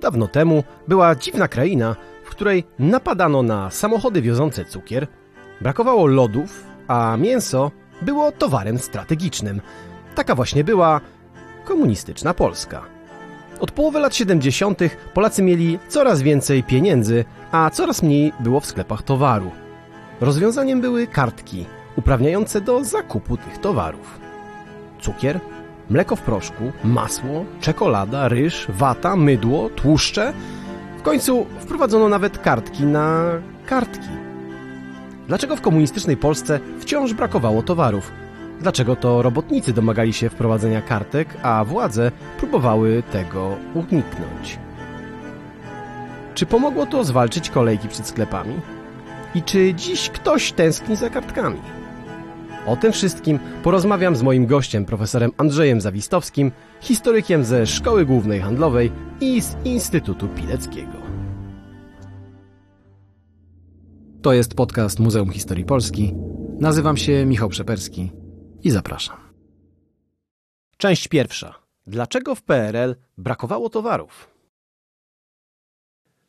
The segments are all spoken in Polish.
Dawno temu była dziwna kraina, w której napadano na samochody wiozące cukier, brakowało lodów, a mięso było towarem strategicznym. Taka właśnie była komunistyczna Polska. Od połowy lat 70. Polacy mieli coraz więcej pieniędzy, a coraz mniej było w sklepach towaru. Rozwiązaniem były kartki uprawniające do zakupu tych towarów. Cukier, mleko w proszku, masło, czekolada, ryż, wata, mydło, tłuszcze. W końcu wprowadzono nawet kartki na kartki. Dlaczego w komunistycznej Polsce wciąż brakowało towarów? Dlaczego to robotnicy domagali się wprowadzenia kartek, a władze próbowały tego uniknąć? Czy pomogło to zwalczyć kolejki przed sklepami? I czy dziś ktoś tęskni za kartkami? O tym wszystkim porozmawiam z moim gościem, profesorem Andrzejem Zawistowskim, historykiem ze Szkoły Głównej Handlowej i z Instytutu Pileckiego. To jest podcast Muzeum Historii Polski. Nazywam się Michał Przeperski i zapraszam. Część pierwsza. Dlaczego w PRL brakowało towarów?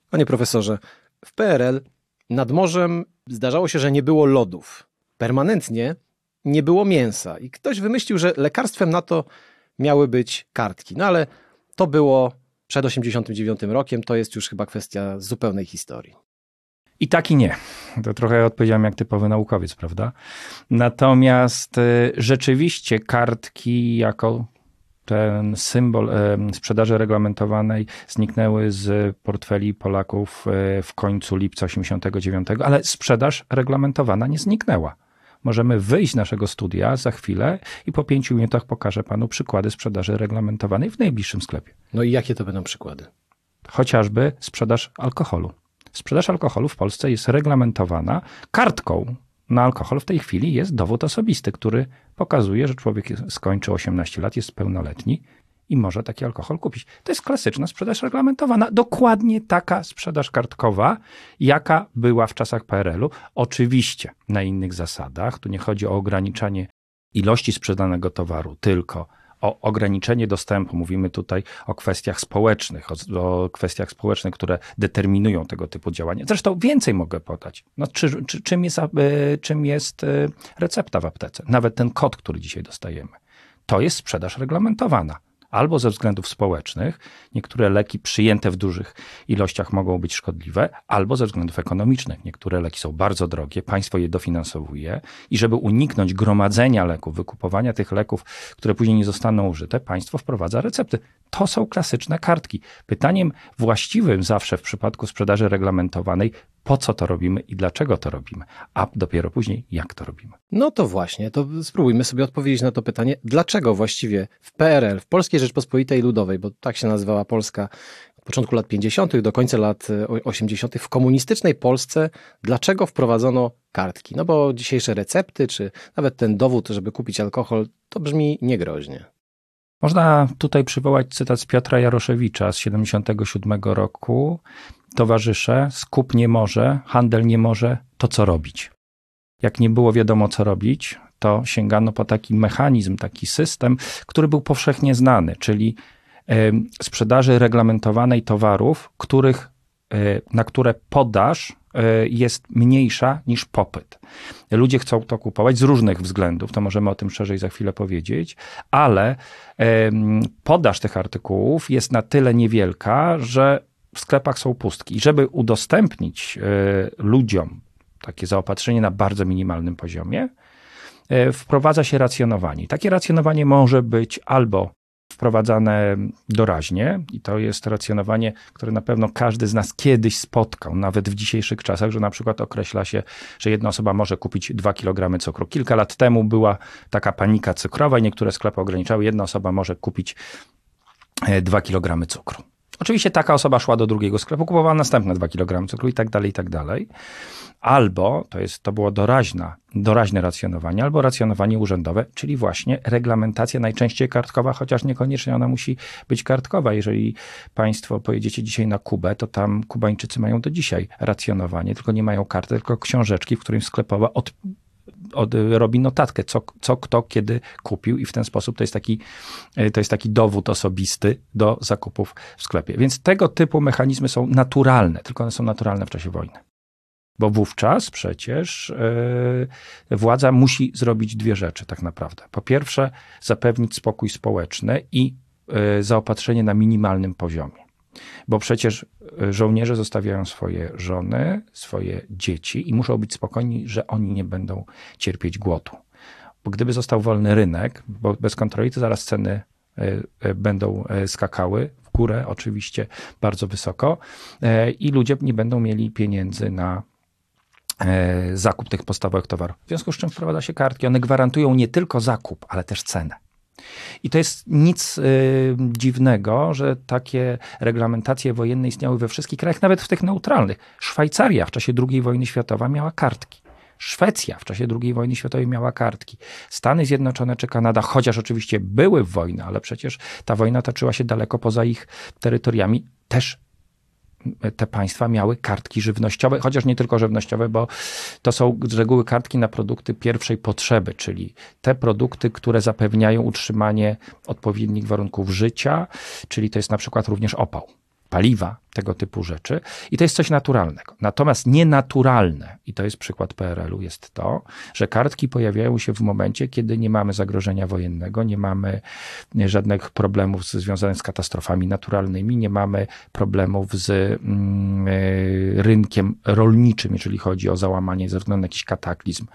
Panie profesorze, w PRL nad morzem zdarzało się, że nie było lodów. Permanentnie nie było mięsa i ktoś wymyślił, że lekarstwem na to miały być kartki. No ale to było przed 89 rokiem, to jest już chyba kwestia zupełnej historii. I tak i nie. To trochę odpowiedziałem jak typowy naukowiec, prawda? Natomiast y, rzeczywiście kartki jako ten symbol sprzedaży reglamentowanej zniknęły z portfeli Polaków y, w końcu lipca 89, ale sprzedaż reglamentowana nie zniknęła. Możemy wyjść z naszego studia za chwilę i po pięciu minutach pokażę panu przykłady sprzedaży reglamentowanej w najbliższym sklepie. No i jakie to będą przykłady? Chociażby sprzedaż alkoholu. Sprzedaż alkoholu w Polsce jest reglamentowana kartką na alkohol. W tej chwili jest dowód osobisty, który pokazuje, że człowiek skończył 18 lat, jest pełnoletni i może taki alkohol kupić. To jest klasyczna sprzedaż reglamentowana. Dokładnie taka sprzedaż kartkowa, jaka była w czasach PRL-u. Oczywiście na innych zasadach. Tu nie chodzi o ograniczanie ilości sprzedanego towaru, tylko o ograniczenie dostępu. Mówimy tutaj o kwestiach społecznych, o, o, kwestiach społecznych, które determinują tego typu działania. Zresztą więcej mogę podać. No, czy, czy, czym, jest, e, czym jest e, recepta w aptece? Nawet ten kod, który dzisiaj dostajemy. To jest sprzedaż reglamentowana albo ze względów społecznych, niektóre leki przyjęte w dużych ilościach mogą być szkodliwe, albo ze względów ekonomicznych. Niektóre leki są bardzo drogie, państwo je dofinansowuje i żeby uniknąć gromadzenia leków, wykupowania tych leków, które później nie zostaną użyte, państwo wprowadza recepty. To są klasyczne kartki. Pytaniem właściwym zawsze w przypadku sprzedaży reglamentowanej, po co to robimy i dlaczego to robimy, a dopiero później jak to robimy. No to właśnie, to spróbujmy sobie odpowiedzieć na to pytanie, dlaczego właściwie w PRL, w Polskiej Rzeczpospolitej Ludowej, bo tak się nazywała Polska od początku lat 50. do końca lat 80. w komunistycznej Polsce, dlaczego wprowadzono kartki? No bo dzisiejsze recepty, czy nawet ten dowód, żeby kupić alkohol, to brzmi niegroźnie. Można tutaj przywołać cytat z Piotra Jaroszewicza z 77 roku. Towarzysze, skup nie może, handel nie może, to co robić? Jak nie było wiadomo, co robić, to sięgano po taki mechanizm, taki system, który był powszechnie znany, czyli sprzedaży reglamentowanej towarów, których, e, na które podaż e, jest mniejsza niż popyt. Ludzie chcą to kupować z różnych względów, to możemy o tym szerzej za chwilę powiedzieć, ale podaż tych artykułów jest na tyle niewielka, że w sklepach są pustki. I żeby udostępnić e, ludziom takie zaopatrzenie na bardzo minimalnym poziomie, e, wprowadza się racjonowanie. Takie racjonowanie może być albo wprowadzane doraźnie i to jest racjonowanie, które na pewno każdy z nas kiedyś spotkał, nawet w dzisiejszych czasach, że na przykład określa się, że jedna osoba może kupić 2 kg cukru. Kilka lat temu była taka panika cukrowa i niektóre sklepy ograniczały, jedna osoba może kupić 2 e, kg cukru. Oczywiście taka osoba szła do drugiego sklepu, kupowała następne 2 kg cukru i tak dalej, i tak dalej. Albo, to, jest, to było doraźna, doraźne racjonowanie, albo racjonowanie urzędowe, czyli właśnie reglamentacja najczęściej kartkowa, chociaż niekoniecznie ona musi być kartkowa. Jeżeli Państwo pojedziecie dzisiaj na Kubę, to tam Kubańczycy mają do dzisiaj racjonowanie, tylko nie mają karty, tylko książeczki, w którym sklepowa od od, robi notatkę, co, co kto kiedy kupił i w ten sposób to jest, taki, to jest taki dowód osobisty do zakupów w sklepie. Więc tego typu mechanizmy są naturalne, tylko one są naturalne w czasie wojny. Bo wówczas przecież yy, władza musi zrobić dwie rzeczy tak naprawdę. Po pierwsze, zapewnić spokój społeczny i yy, zaopatrzenie na minimalnym poziomie. Bo przecież e, żołnierze zostawiają swoje żony, swoje dzieci i muszą być spokojni, że oni nie będą cierpieć głodu. Bo gdyby został wolny rynek, bo bez kontroli, to zaraz ceny będą skakały w górę, oczywiście bardzo wysoko, i ludzie nie będą mieli pieniędzy na zakup tych podstawowych towarów. W związku z czym wprowadza się kartki. One gwarantują nie tylko zakup, ale też cenę. I to jest nic y, dziwnego, że takie reglamentacje wojenne istniały we wszystkich krajach, nawet w tych neutralnych. Szwajcaria w czasie II wojny światowej miała kartki. Szwecja w czasie II wojny światowej miała kartki. Stany Zjednoczone czy Kanada, chociaż oczywiście były w wojnie, ale przecież ta wojna toczyła się daleko poza ich terytoriami, też te państwa miały kartki żywnościowe, chociaż nie tylko żywnościowe, bo to są z reguły kartki na produkty pierwszej potrzeby, czyli te produkty, które zapewniają utrzymanie odpowiednich warunków życia, czyli to jest na przykład również opał paliwa, tego typu rzeczy. I to jest coś naturalnego. Natomiast nienaturalne, i to jest przykład PRL-u, jest to, że kartki pojawiają się w momencie, kiedy nie mamy zagrożenia wojennego, nie mamy żadnych problemów związanych z katastrofami naturalnymi, nie mamy problemów z mm, e, rynkiem rolniczym, jeżeli chodzi o załamanie ze względu na jakiś kataklizm,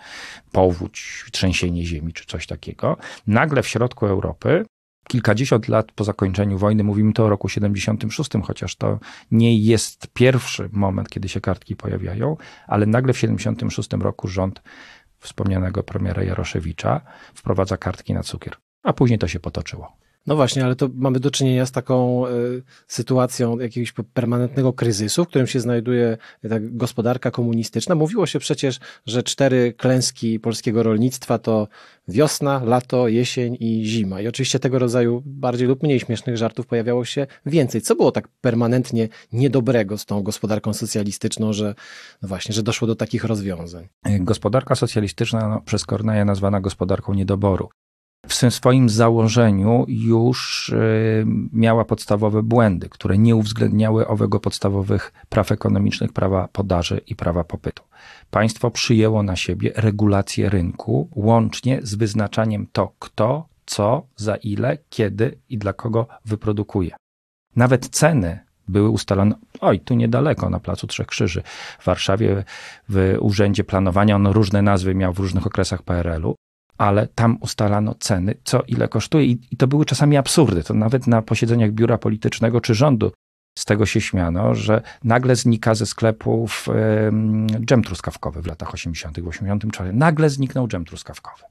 powódź, trzęsienie ziemi czy coś takiego. Nagle w środku Europy kilkadziesiąt lat po zakończeniu wojny, mówimy to o roku 76, chociaż to nie jest pierwszy moment, kiedy się kartki pojawiają, ale nagle w 76 roku rząd wspomnianego premiera Jaroszewicza wprowadza kartki na cukier. A później to się potoczyło. No właśnie, ale to mamy do czynienia z taką y, sytuacją jakiegoś permanentnego kryzysu, w którym się znajduje ta gospodarka komunistyczna. Mówiło się przecież, że cztery klęski polskiego rolnictwa to wiosna, lato, jesień i zima. I oczywiście tego rodzaju bardziej lub mniej śmiesznych żartów pojawiało się więcej. Co było tak permanentnie niedobrego z tą gospodarką socjalistyczną, że no właśnie, że doszło do takich rozwiązań? Gospodarka socjalistyczna no, przez Korneja nazwana gospodarką niedoboru w swoim założeniu już y, miała podstawowe błędy, które nie uwzględniały owego podstawowych praw ekonomicznych, prawa podaży i prawa popytu. Państwo przyjęło na siebie regulację rynku, łącznie z wyznaczaniem to, kto, co, za ile, kiedy i dla kogo wyprodukuje. Nawet ceny były ustalone, oj, tu niedaleko, na Placu Trzech Krzyży. W Warszawie, w Urzędzie Planowania, on różne nazwy miał w różnych okresach PRL-u ale tam ustalano ceny, co ile kosztuje i, i to były czasami absurdy. To nawet na posiedzeniach biura politycznego czy rządu z tego się śmiano, że nagle znika ze sklepów dżem truskawkowy w latach 80., w 84. Nagle zniknął dżem truskawkowy.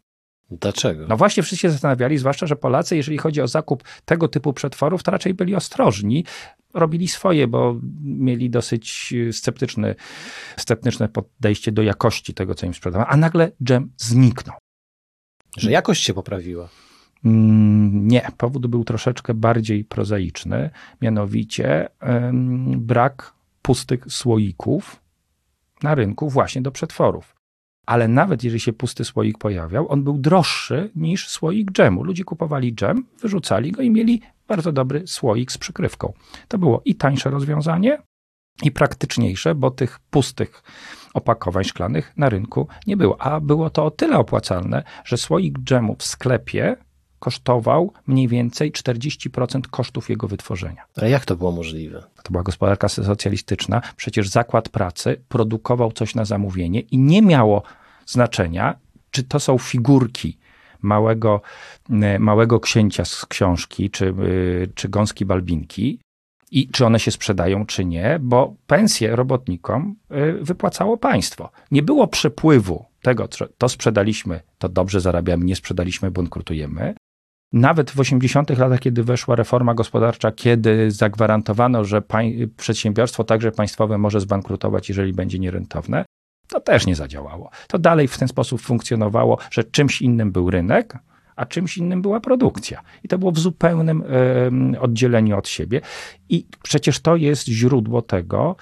Dlaczego? No właśnie wszyscy się zastanawiali, zwłaszcza, że Polacy, jeżeli chodzi o zakup tego typu przetworów, to raczej byli ostrożni. Robili swoje, bo mieli dosyć sceptyczne, sceptyczne podejście do jakości tego, co im sprzedawano, a nagle dżem zniknął. Że jakość się poprawiła. Mm, nie, powód był troszeczkę bardziej prozaiczny, mianowicie brak pustych słoików na rynku właśnie do przetworów. Ale nawet jeżeli się pusty słoik pojawiał, on był droższy niż słoik dżemu. Ludzie kupowali dżem, wyrzucali go i mieli bardzo dobry słoik z przykrywką. To było i tańsze rozwiązanie, i praktyczniejsze, bo tych pustych opakowań szklanych na rynku nie było. A było to o tyle opłacalne, że słoik dżemu w sklepie kosztował mniej więcej 40% kosztów jego wytworzenia. Ale jak to było możliwe? To była gospodarka socjalistyczna. Przecież zakład pracy produkował coś na zamówienie i nie miało znaczenia, czy to są figurki małego, małego księcia z książki, czy, czy gąski balbinki, i czy one się sprzedają, czy nie, bo pensje robotnikom y, wypłacało państwo. Nie było przepływu tego, to sprzedaliśmy, to dobrze zarabiamy, nie sprzedaliśmy, bankrutujemy. Nawet w 80 latach, kiedy weszła reforma gospodarcza, kiedy zagwarantowano, że przedsiębiorstwo także państwowe może zbankrutować, jeżeli będzie nierentowne, to też nie zadziałało. To dalej w ten sposób funkcjonowało, że czymś innym był rynek, a czymś innym była produkcja. I to było w zupełnym oddzieleniu od siebie. I przecież to jest źródło tego,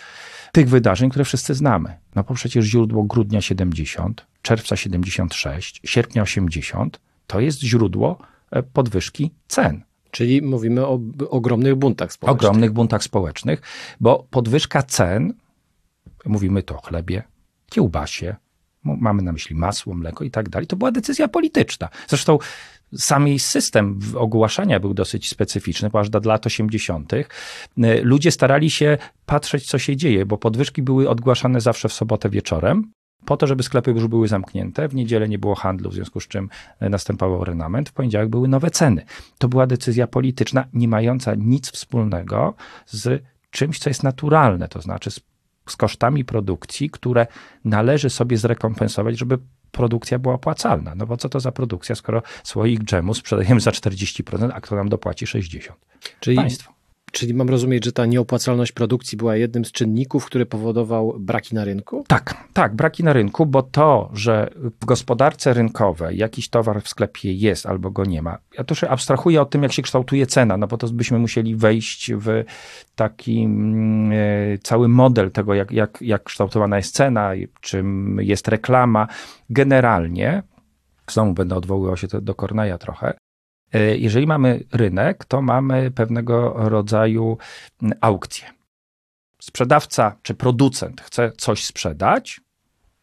tych wydarzeń, które wszyscy znamy. No bo przecież źródło grudnia 70, czerwca 76, sierpnia 80 to jest źródło e, podwyżki cen. Czyli mówimy o ogromnych buntach społecznych. Ogromnych buntach społecznych, bo podwyżka cen, mówimy to o chlebie, kiełbasie, mamy na myśli masło, mleko i tak dalej, to była decyzja polityczna. Zresztą sam jej system ogłaszania był dosyć specyficzny, bo aż do lat 80. Y, ludzie starali się patrzeć, co się dzieje, bo podwyżki były ogłaszane zawsze w sobotę wieczorem, po to, żeby sklepy już były zamknięte. W niedzielę nie było handlu, w związku z czym y, następował renament. W poniedziałek były nowe ceny. To była decyzja polityczna, nie mająca nic wspólnego z czymś, co jest naturalne, to znaczy z, z kosztami produkcji, które należy sobie zrekompensować, żeby produkcja była opłacalna. No bo co to za produkcja, skoro słoik dżemu sprzedajemy za 40%, a kto nam dopłaci 60%? Czyli Państwo. Czyli mam rozumieć, że ta nieopłacalność produkcji była jednym z czynników, który powodował braki na rynku? Tak, tak, braki na rynku, bo to, że w gospodarce rynkowej jakiś towar w sklepie jest albo go nie ma. Ja też abstrahuję o tym, jak się kształtuje cena, no bo to byśmy musieli wejść w taki mm, e, cały model tego, jak, jak, jak kształtowana jest cena, czym jest reklama. Generalnie, znowu będę odwoływał się do Korneja trochę, jeżeli mamy rynek, to mamy pewnego rodzaju aukcję. Sprzedawca czy producent chce coś sprzedać,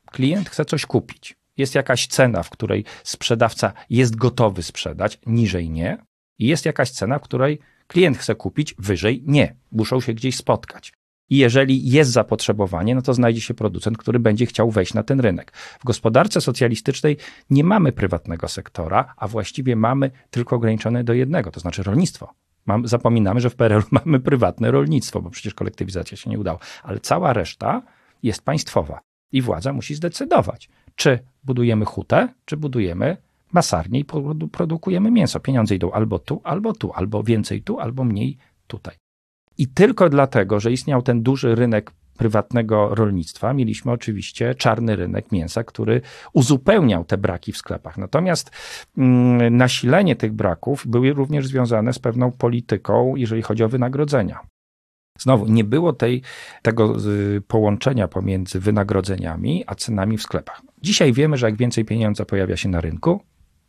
klient chce coś kupić. Jest jakaś cena, w której sprzedawca jest gotowy sprzedać, niżej nie, i jest jakaś cena, w której klient chce kupić, wyżej nie. Muszą się gdzieś spotkać. I jeżeli jest zapotrzebowanie, no to znajdzie się producent, który będzie chciał wejść na ten rynek. W gospodarce socjalistycznej nie mamy prywatnego sektora, a właściwie mamy tylko ograniczone do jednego, to znaczy rolnictwo. Mam, zapominamy, że w PRL mamy prywatne rolnictwo, bo przecież kolektywizacja się nie udała, ale cała reszta jest państwowa i władza musi zdecydować, czy budujemy hutę, czy budujemy masarnię i produkujemy mięso. Pieniądze idą albo tu, albo tu, albo więcej tu, albo mniej tutaj. I tylko dlatego, że istniał ten duży rynek prywatnego rolnictwa, mieliśmy oczywiście czarny rynek mięsa, który uzupełniał te braki w sklepach. Natomiast mm, nasilenie tych braków były również związane z pewną polityką, jeżeli chodzi o wynagrodzenia. Znowu, nie było tej, tego połączenia pomiędzy wynagrodzeniami a cenami w sklepach. Dzisiaj wiemy, że jak więcej pieniądza pojawia się na rynku,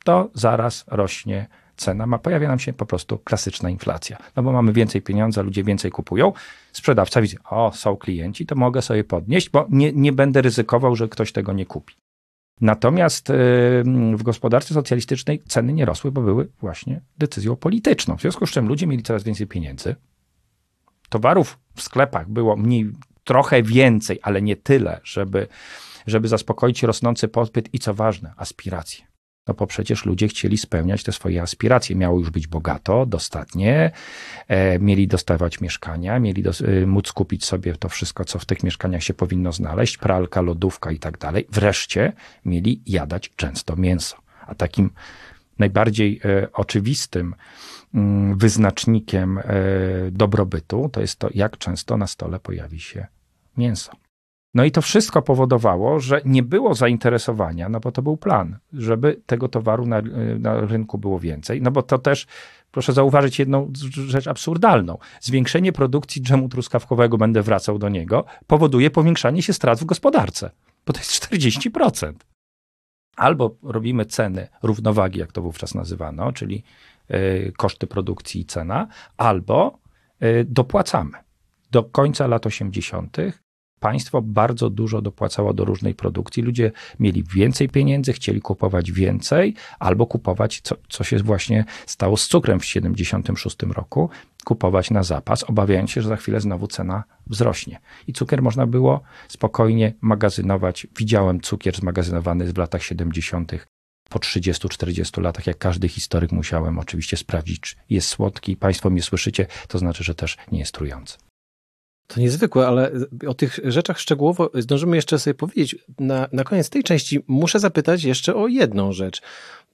to zaraz rośnie cena, ma, pojawia nam się po prostu klasyczna inflacja. No bo mamy więcej pieniądza, ludzie więcej kupują, sprzedawca widzi, o, są klienci, to mogę sobie podnieść, bo nie, nie będę ryzykował, że ktoś tego nie kupi. Natomiast y, w gospodarce socjalistycznej ceny nie rosły, bo były właśnie decyzją polityczną. W związku z czym ludzie mieli coraz więcej pieniędzy. Towarów w sklepach było mniej, trochę więcej, ale nie tyle, żeby, żeby zaspokoić rosnący popyt i co ważne, aspiracje. No bo przecież ludzie chcieli spełniać te swoje aspiracje. Miało już być bogato, dostatnie, e, mieli dostawać mieszkania, mieli dos- e, móc kupić sobie to wszystko, co w tych mieszkaniach się powinno znaleźć, pralka, lodówka i tak dalej. Wreszcie mieli jadać często mięso. A takim najbardziej e, oczywistym mm, wyznacznikiem e, dobrobytu to jest to, jak często na stole pojawi się mięso. No i to wszystko powodowało, że nie było zainteresowania, no bo to był plan, żeby tego towaru na, na rynku było więcej. No bo to też, proszę zauważyć jedną rzecz absurdalną. Zwiększenie produkcji dżemu truskawkowego, będę wracał do niego, powoduje powiększanie się strat w gospodarce, bo to jest 40%. Albo robimy ceny równowagi, jak to wówczas nazywano, czyli y, koszty produkcji i cena, albo y, dopłacamy. Do końca lat 80 państwo bardzo dużo dopłacało do różnej produkcji. Ludzie mieli więcej pieniędzy, chcieli kupować więcej, albo kupować, co, co się właśnie stało z cukrem w 1976 roku, kupować na zapas, obawiając się, że za chwilę znowu cena wzrośnie. I cukier można było spokojnie magazynować. Widziałem cukier zmagazynowany w latach 70. Po 30-40 latach, jak każdy historyk, musiałem oczywiście sprawdzić, czy jest słodki. Państwo mnie słyszycie, to znaczy, że też nie jest trujący. To niezwykłe, ale o tych rzeczach szczegółowo zdążymy jeszcze sobie powiedzieć. Na, na koniec tej części muszę zapytać jeszcze o jedną rzecz.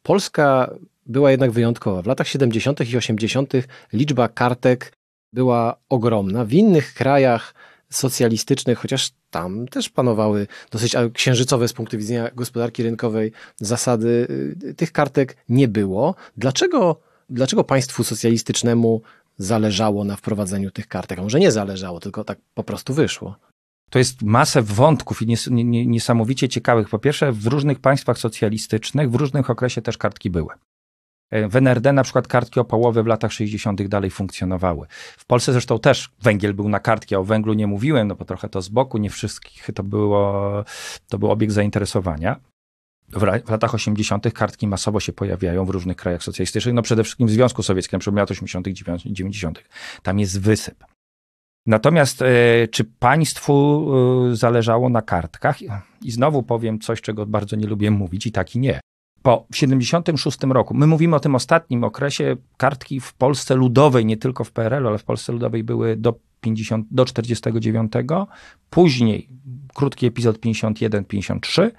Polska była jednak wyjątkowa. W latach 70. i 80. liczba kartek była ogromna. W innych krajach socjalistycznych, chociaż tam też panowały dosyć księżycowe z punktu widzenia gospodarki rynkowej zasady, y, tych kartek nie było. Dlaczego, dlaczego państwu socjalistycznemu zależało na wprowadzeniu tych kartek. A może nie zależało, tylko tak po prostu wyszło. To jest masę wątków i nies, nie, niesamowicie ciekawych. Po pierwsze, w różnych państwach socjalistycznych w różnych okresie też kartki były. E, w NRD na przykład kartki opałowe w latach 60. dalej funkcjonowały. W Polsce zresztą też węgiel był na kartki, a o węglu nie mówiłem, no bo trochę to z boku, nie wszystkich to, było, to był obiekt zainteresowania. W, latach 80. kartki masowo się pojawiają w różnych krajach socjalistycznych, no przede wszystkim w Związku Sowieckim, w latach 80., 90. Tam jest wysyp. Natomiast e, czy państwu e, zależało na kartkach? I znowu powiem coś, czego bardzo nie lubię mówić, i tak i nie. Po 76 roku, my mówimy o tym ostatnim okresie, kartki w Polsce Ludowej, nie tylko w PRL, ale w Polsce Ludowej były do 50, do 49, później krótki epizod 51-53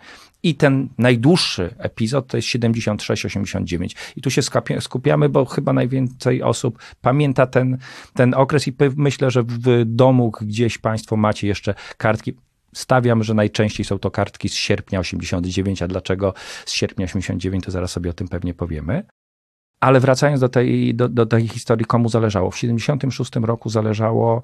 i ten najdłuższy epizod to jest 76-89. I tu się skupiamy, bo chyba najwięcej osób pamięta ten, ten okres i myślę, że w domu gdzieś Państwo macie jeszcze kartki. Stawiam, że najczęściej są to kartki z sierpnia 89, a dlaczego z sierpnia 89, to zaraz sobie o tym pewnie powiemy. Ale wracając do tej, do, do tej historii, komu zależało? W 76 roku zależało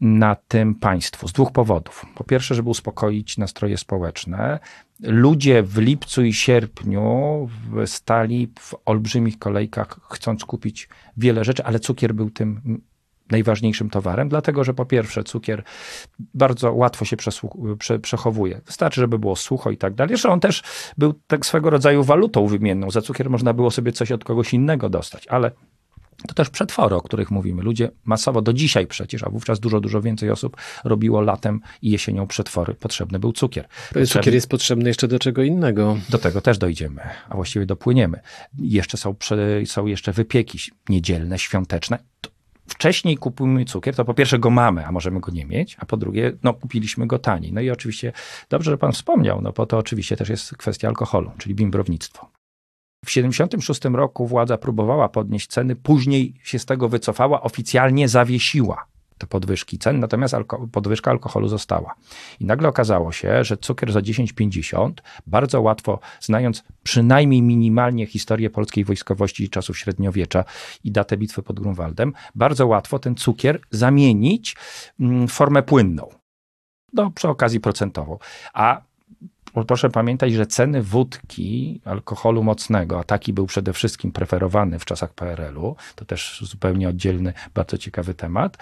na tym państwu z dwóch powodów. Po pierwsze, żeby uspokoić nastroje społeczne. Ludzie w lipcu i sierpniu stali w olbrzymich kolejkach, chcąc kupić wiele rzeczy, ale cukier był tym najważniejszym towarem, dlatego że po pierwsze cukier bardzo łatwo się prze przechowuje. Wystarczy, żeby było sucho i tak dalej. Zresztą on też był tak swego rodzaju walutą wymienną. Za cukier można było sobie coś od kogoś innego dostać, ale to też przetwory, o których mówimy. Ludzie masowo do dzisiaj przecież, a wówczas dużo, dużo więcej osób robiło latem i jesienią przetwory. Potrzebny był cukier. Potrzebny... Cukier jest potrzebny jeszcze do czego innego. Do tego też dojdziemy, a właściwie dopłyniemy. Jeszcze są, są jeszcze wypieki niedzielne, świąteczne. Wcześniej kupujemy cukier, to po pierwsze go mamy, a możemy go nie mieć, a po drugie, no kupiliśmy go taniej. No i oczywiście, dobrze, że pan wspomniał, no bo to oczywiście też jest kwestia alkoholu, czyli bimbrownictwo. W 1976 roku władza próbowała podnieść ceny, później się z tego wycofała, oficjalnie zawiesiła te podwyżki cen, natomiast alko podwyżka alkoholu została. I nagle okazało się, że cukier za 10,50 bardzo łatwo, znając przynajmniej minimalnie historię polskiej wojskowości czasów średniowiecza i datę bitwy pod Grunwaldem, bardzo łatwo ten cukier zamienić mm, w formę płynną. No, przy okazji procentową. A proszę pamiętać, że ceny wódki, alkoholu mocnego, a taki był przede wszystkim preferowany w czasach PRL-u, to też zupełnie oddzielny, bardzo ciekawy temat,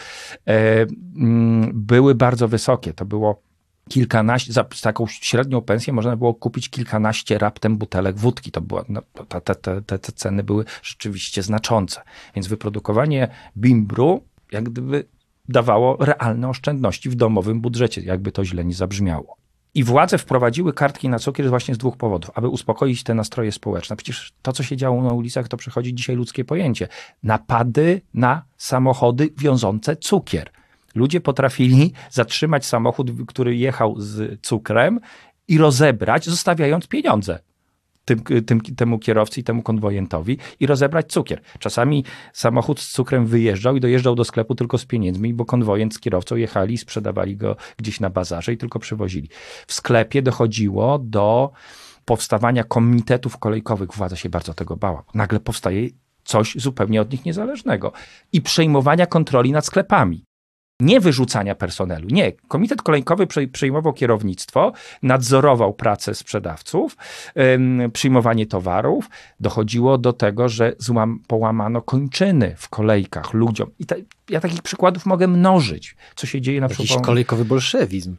e, mm, były bardzo wysokie. To było kilkanaście, za taką średnią pensję można było kupić kilkanaście raptem butelek wódki. To była, no, te, te, te, te ceny były rzeczywiście znaczące. Więc wyprodukowanie bimbru jak gdyby dawało realne oszczędności w domowym budżecie, jakby to źle nie zabrzmiało. I władze wprowadziły kartki na cukier właśnie z dwóch powodów, aby uspokoić te nastroje społeczne. Przecież to, co się działo na ulicach, to przechodzi dzisiaj ludzkie pojęcie. Napady na samochody wiążące cukier. Ludzie potrafili zatrzymać samochód, który jechał z cukrem i rozebrać, zostawiając pieniądze tym, tym, temu kierowcy i temu konwojentowi i rozebrać cukier. Czasami samochód z cukrem wyjeżdżał i dojeżdżał do sklepu tylko z pieniędzmi, bo konwojent z kierowcą jechali i sprzedawali go gdzieś na bazarze i tylko przywozili. W sklepie dochodziło do powstawania komitetów kolejkowych. Władza się bardzo tego bała. Nagle powstaje coś zupełnie od nich niezależnego i przejmowania kontroli nad sklepami nie wyrzucania personelu. Nie. Komitet kolejkowy przejmował kierownictwo, nadzorował pracę sprzedawców, przyjmowanie towarów. Dochodziło do tego, że złam, połamano kończyny w kolejkach ludziom. I ja takich przykładów mogę mnożyć, co się dzieje na przykład. Jakiś kolejkowy bolszewizm.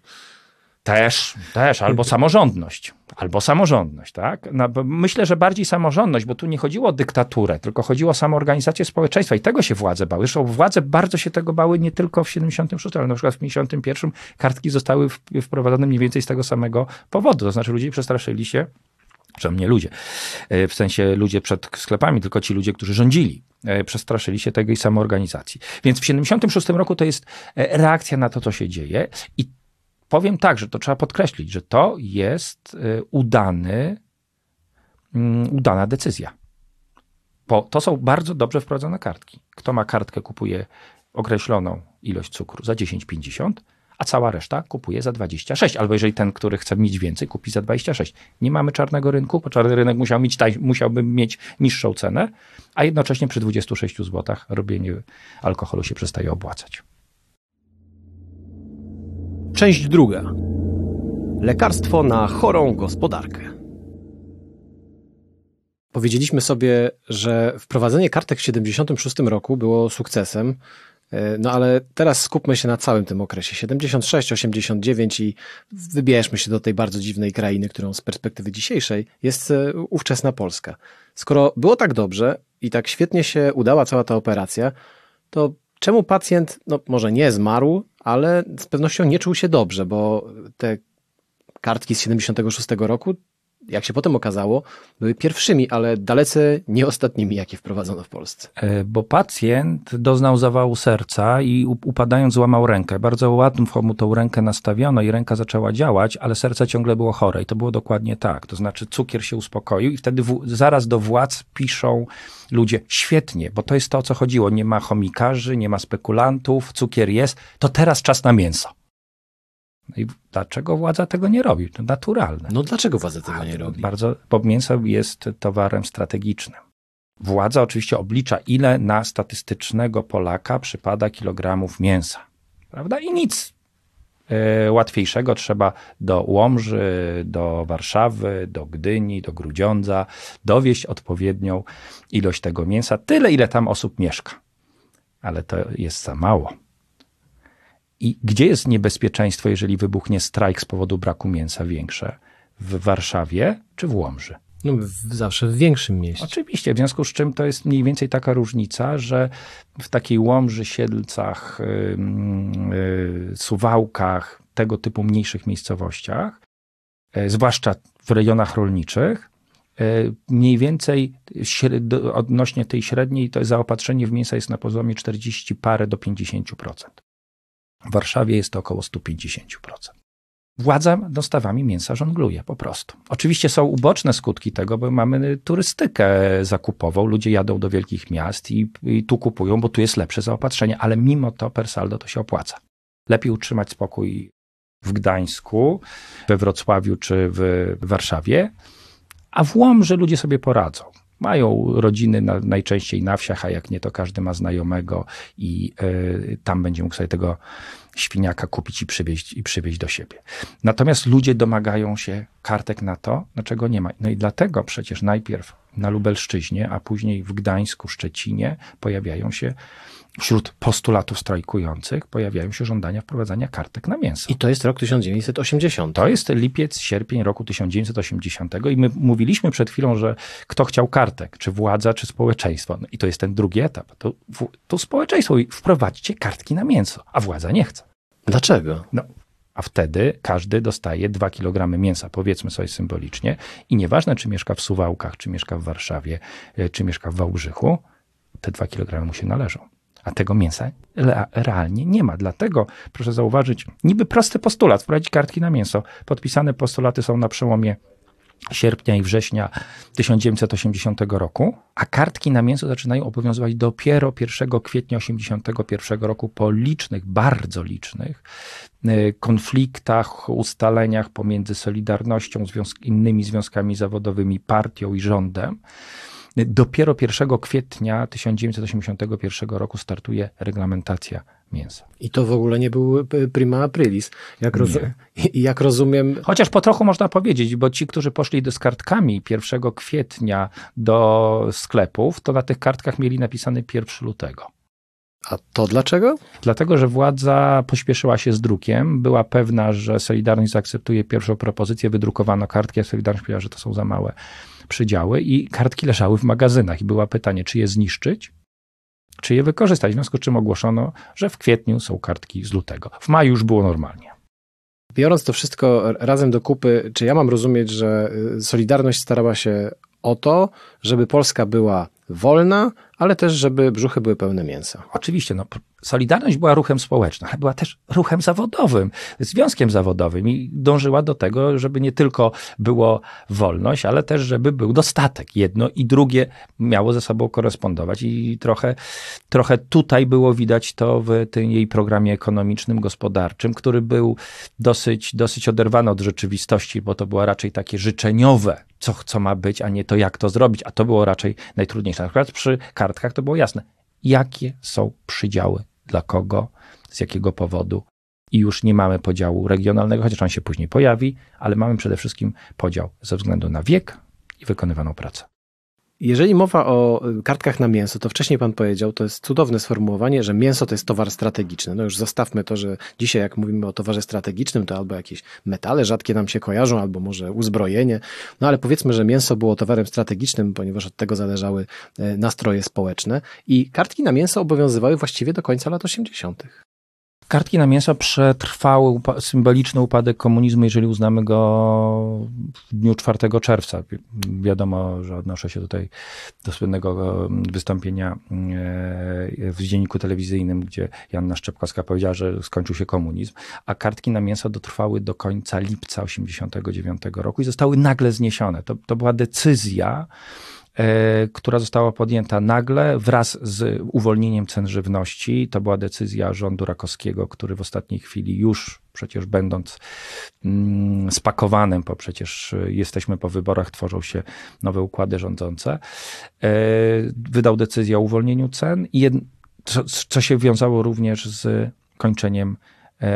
Też, też, albo samorządność, albo samorządność, tak? No, myślę, że bardziej samorządność, bo tu nie chodziło o dyktaturę, tylko chodziło o samoorganizację społeczeństwa i tego się władze bały. Zresztą władze bardzo się tego bały nie tylko w 76, ale na przykład w 51 kartki zostały wprowadzone mniej więcej z tego samego powodu. To znaczy ludzie przestraszyli się, przynajmniej ludzie, e, w sensie ludzie przed sklepami, tylko ci ludzie, którzy rządzili, e, przestraszyli się tego i samoorganizacji. Więc w 76 roku to jest e, reakcja na to, co się dzieje i powiem tak, że to trzeba podkreślić, że to jest y, udany, mm, udana decyzja. Bo to są bardzo dobrze wprowadzone kartki. Kto ma kartkę, kupuje określoną ilość cukru za 10,50, a cała reszta kupuje za 26. Albo jeżeli ten, który chce mieć więcej, kupi za 26. Nie mamy czarnego rynku, bo czarny rynek musiał mieć, musiałby mieć niższą cenę, a jednocześnie przy 26 zł robienie alkoholu się przestaje opłacać. Część druga. Lekarstwo na chorą gospodarkę. Powiedzieliśmy sobie, że wprowadzenie kartek w 76 roku było sukcesem, e, no ale teraz skupmy się na całym tym okresie 76, 89 i wybierzmy się do tej bardzo dziwnej krainy, którą z perspektywy dzisiejszej jest e, ówczesna Polska. Skoro było tak dobrze i tak świetnie się udała cała ta operacja, to czemu pacjent, no może nie zmarł, ale z pewnością nie czuł się dobrze, bo te kartki z 76 roku jak się potem okazało, były pierwszymi, ale dalece nie ostatnimi, jakie wprowadzono w Polsce. E, bo pacjent doznał zawału serca i upadając złamał rękę. Bardzo łatwo mu tą rękę nastawiono i ręka zaczęła działać, ale serce ciągle było chore i to było dokładnie tak. To znaczy cukier się uspokoił i wtedy zaraz do władz piszą ludzie, świetnie, bo to jest to, o co chodziło. Nie ma chomikarzy, nie ma spekulantów, cukier jest, to teraz czas na mięso. No i dlaczego władza tego nie robi? To naturalne. No dlaczego władza tego nie robi? Bardzo, bo mięso jest towarem strategicznym. Władza oczywiście oblicza, ile na statystycznego Polaka przypada kilogramów mięsa. Prawda? I nic e, łatwiejszego trzeba do Łomży, do Warszawy, do Gdyni, do Grudziądza dowieść odpowiednią ilość tego mięsa, tyle ile tam osób mieszka. Ale to jest za mało. I gdzie jest niebezpieczeństwo, jeżeli wybuchnie strajk z powodu braku mięsa większe? W Warszawie czy w Łomży? No, w, zawsze w większym mieście. Oczywiście, w związku z czym to jest mniej więcej taka różnica, że w takiej Łomży, Siedlcach, yy, yy, Suwałkach, tego typu mniejszych miejscowościach, yy, zwłaszcza w rejonach rolniczych, y, mniej więcej odnośnie tej średniej, to zaopatrzenie w mięsa jest na poziomie 40 parę do 50%. W Warszawie jest to około 150%. Władza dostawami mięsa żongluje po prostu. Oczywiście są uboczne skutki tego, bo mamy turystykę zakupową. Ludzie jadą do wielkich miast i, i tu kupują, bo tu jest lepsze zaopatrzenie, ale mimo to per saldo to się opłaca. Lepiej utrzymać spokój w Gdańsku, we Wrocławiu czy w Warszawie, a w Łomży ludzie sobie poradzą. Mają rodziny na, najczęściej na wsiach, a jak nie, to każdy ma znajomego i y, tam będzie mógł sobie tego świniaka kupić i przywieźć, i przywieźć do siebie. Natomiast ludzie domagają się kartek na to, dlaczego nie ma. No i dlatego przecież najpierw na Lubelszczyźnie, a później w Gdańsku, Szczecinie pojawiają się wśród postulatów strajkujących pojawiają się żądania wprowadzania kartek na mięso. I to jest rok 1980. To jest lipiec, sierpień roku 1980 i my mówiliśmy przed chwilą, że kto chciał kartek, czy władza, czy społeczeństwo. No I to jest ten drugi etap. To, to społeczeństwo wprowadźcie kartki na mięso, a władza nie chce. Dlaczego? No, a wtedy każdy dostaje 2 kg mięsa, powiedzmy sobie symbolicznie. I nieważne, czy mieszka w Suwałkach, czy mieszka w Warszawie, e, czy mieszka w Wałbrzychu, te 2 kg mu się należą a tego mięsa realnie nie ma. Dlatego proszę zauważyć, niby prosty postulat, wprowadzić kartki na mięso. Podpisane postulaty są na przełomie sierpnia i września 1980 roku, a kartki na mięso zaczynają obowiązywać dopiero 1 kwietnia 1981 roku po licznych, bardzo licznych e, konfliktach, ustaleniach pomiędzy Solidarnością, związk innymi związkami zawodowymi, partią i rządem. Dopiero 1 kwietnia 1981 roku startuje reglamentacja mięsa. I to w ogóle nie był e, prima aprilis, jak, roz... jak rozumiem. Chociaż po trochu można powiedzieć, bo ci, którzy poszli z kartkami 1 kwietnia do sklepów, to na tych kartkach mieli napisany 1 lutego. A to dlaczego? Dlatego, że władza pośpieszyła się z drukiem, była pewna, że Solidarność zaakceptuje pierwszą propozycję, wydrukowano kartki, a Solidarność powiedziała, że to są za małe przydziały i kartki leżały w magazynach i było pytanie, czy je zniszczyć, czy je wykorzystać. W związku z czym ogłoszono, że w kwietniu są kartki z lutego. W maju już było normalnie. Biorąc to wszystko razem do kupy, czy ja mam rozumieć, że y, Solidarność starała się o to, żeby Polska była wolna, ale też, żeby brzuchy były pełne mięsa. Oczywiście, no, Solidarność była ruchem społecznym, ale była też ruchem zawodowym, związkiem zawodowym i dążyła do tego, żeby nie tylko było wolność, ale też, żeby był dostatek. Jedno i drugie miało ze sobą korespondować i trochę, trochę tutaj było widać to w tym jej programie ekonomicznym, gospodarczym, który był dosyć, dosyć oderwany od rzeczywistości, bo to było raczej takie życzeniowe, co, co ma być, a nie to, jak to zrobić, a to było raczej najtrudniejsze. Na przykład przy kartkach to było jasne, jakie są przydziały, dla kogo, z jakiego powodu i już nie mamy podziału regionalnego, chociaż on się później pojawi, ale mamy przede wszystkim podział ze względu na wiek i wykonywaną pracę. Jeżeli mowa o y, kartkach na mięso, to wcześniej pan powiedział, to jest cudowne sformułowanie, że mięso to jest towar strategiczny. No już zostawmy to, że dzisiaj jak mówimy o towarze strategicznym, to albo jakieś metale rzadkie nam się kojarzą, albo może uzbrojenie. No ale powiedzmy, że mięso było towarem strategicznym, ponieważ od tego zależały y, nastroje społeczne i kartki na mięso obowiązywały właściwie do końca lat 80. Kartki na mięso przetrwały upa symboliczny upadek komunizmu, jeżeli uznamy go w dniu 4 czerwca. Wiadomo, że odnoszę się tutaj do słynnego wystąpienia e, w dzienniku telewizyjnym, gdzie Janna Szczepkowska powiedziała, że skończył się komunizm, a kartki na mięso dotrwały do końca lipca 89 roku i zostały nagle zniesione. To, to była decyzja, E, która została podjęta nagle wraz z uwolnieniem cen żywności. To była decyzja rządu rakowskiego, który w ostatniej chwili już przecież będąc mm, spakowanym, bo przecież jesteśmy po wyborach, tworzą się nowe układy rządzące, e, wydał decyzję o uwolnieniu cen co, co się wiązało również z kończeniem E,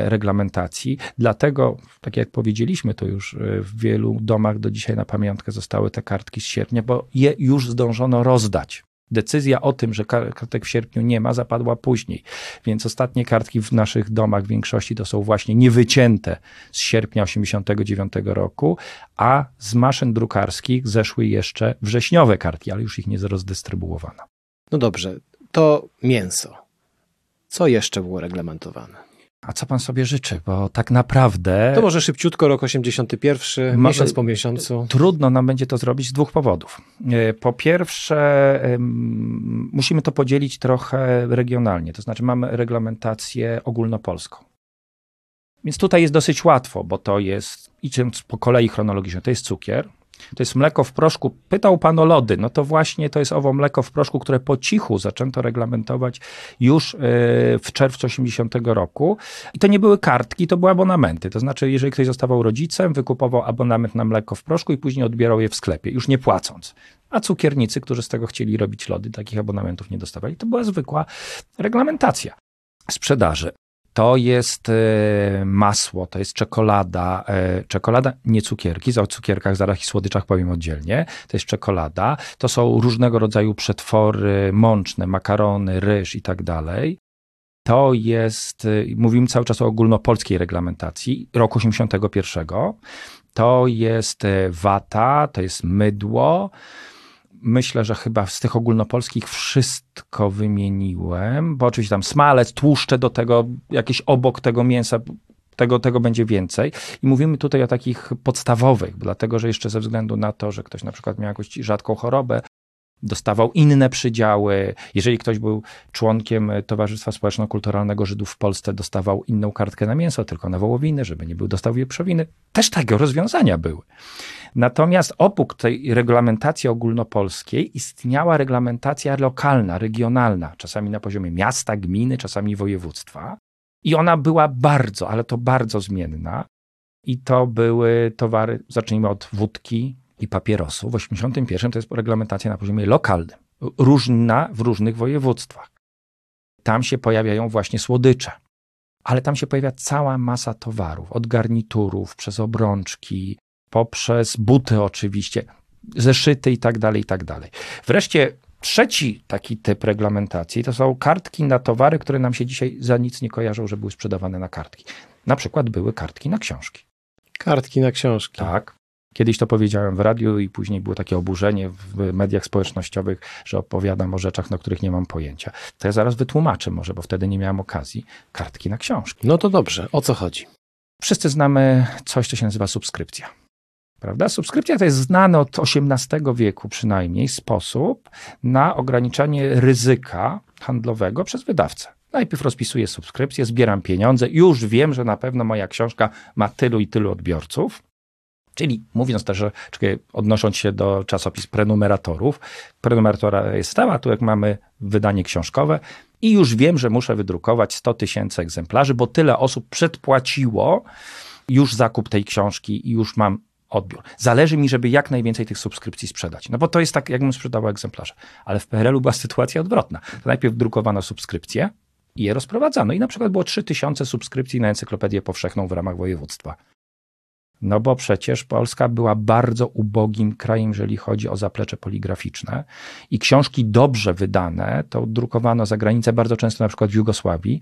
reglamentacji. Dlatego, tak jak powiedzieliśmy to już, e, w wielu domach do dzisiaj na pamiątkę zostały te kartki z sierpnia, bo je już zdążono rozdać. Decyzja o tym, że kartek w sierpniu nie ma, zapadła później. Więc ostatnie kartki w naszych domach w większości to są właśnie niewycięte z sierpnia 1989 roku, a z maszyn drukarskich zeszły jeszcze wrześniowe kartki, ale już ich nie rozdystrybuowano. No dobrze, to mięso. Co jeszcze było reglamentowane? A co pan sobie życzy? Bo tak naprawdę. To może szybciutko, rok 81, ma, miesiąc po miesiącu. Trudno nam będzie to zrobić z dwóch powodów. E, po pierwsze, musimy to podzielić trochę regionalnie, to znaczy mamy reglamentację ogólnopolską. Więc tutaj jest dosyć łatwo, bo to jest, idąc po kolei chronologicznej, to jest cukier, to jest mleko w proszku. Pytał pan o lody. No to właśnie to jest owo mleko w proszku, które po cichu zaczęto reglamentować już e, w czerwcu 80 roku. I to nie były kartki, to były abonamenty. To znaczy, jeżeli ktoś zostawał rodzicem, wykupował abonament na mleko w proszku i później odbierał je w sklepie, już nie płacąc. A cukiernicy, którzy z tego chcieli robić lody, takich abonamentów nie dostawali. To była zwykła reglamentacja sprzedaży to jest e, masło, to jest czekolada. E, czekolada, nie cukierki, o cukierkach, zaraz i słodyczach powiem oddzielnie. To jest czekolada, to są różnego rodzaju przetwory mączne, makarony, ryż i tak dalej. To jest, e, mówimy cały czas o ogólnopolskiej reglamentacji roku 81. To jest wata, to jest mydło, myślę, że chyba z tych ogólnopolskich wszystko wymieniłem, bo oczywiście tam smalec, tłuszcze do tego, jakieś obok tego mięsa, tego, tego będzie więcej. I mówimy tutaj o takich podstawowych, dlatego że jeszcze ze względu na to, że ktoś na przykład miał jakąś rzadką chorobę, dostawał inne przydziały. Jeżeli ktoś był członkiem Towarzystwa Społeczno-Kulturalnego Żydów w Polsce, dostawał inną kartkę na mięso, tylko na wołowiny, żeby nie był dostaw wieprzowiny. Też takie rozwiązania były. Natomiast oprócz tej reglamentacji ogólnopolskiej istniała reglamentacja lokalna, regionalna, czasami na poziomie miasta, gminy, czasami województwa. I ona była bardzo, ale to bardzo zmienna. I to były towary, zacznijmy od wódki, i papierosów. W 81 to jest reglamentacja na poziomie lokalnym, różna w różnych województwach. Tam się pojawiają właśnie słodycze, ale tam się pojawia cała masa towarów, od garniturów, przez obrączki, poprzez buty oczywiście, zeszyty i tak dalej, i tak dalej. Wreszcie trzeci taki typ reglamentacji to są kartki na towary, które nam się dzisiaj za nic nie kojarzą, że były sprzedawane na kartki. Na przykład były kartki na książki. Kartki na książki. Tak. Kiedyś to powiedziałem w radiu i później było takie oburzenie w mediach społecznościowych, że opowiadam o rzeczach, na których nie mam pojęcia. To ja zaraz wytłumaczę może, bo wtedy nie miałem okazji, kartki na książki. No to dobrze, o co chodzi? Wszyscy znamy coś, co się nazywa subskrypcja. Prawda? Subskrypcja to jest znany od XVIII wieku przynajmniej sposób na ograniczanie ryzyka handlowego przez wydawcę. Najpierw rozpisuję subskrypcję, zbieram pieniądze, już wiem, że na pewno moja książka ma tylu i tylu odbiorców. Czyli mówiąc też, odnosząc się do czasopis prenumeratorów, prenumeratora jest stała, tu jak mamy wydanie książkowe i już wiem, że muszę wydrukować 100 tysięcy egzemplarzy, bo tyle osób przedpłaciło już zakup tej książki i już mam odbiór. Zależy mi, żeby jak najwięcej tych subskrypcji sprzedać. No bo to jest tak, jakbym sprzedawał egzemplarze. Ale w PRL-u była sytuacja odwrotna. To najpierw drukowano subskrypcję, i je rozprowadzano. I na przykład było 3000 subskrypcji na encyklopedię powszechną w ramach województwa. No bo przecież Polska była bardzo ubogim krajem, jeżeli chodzi o zaplecze poligraficzne i książki dobrze wydane, to drukowano za granicę bardzo często na przykład w Jugosławii,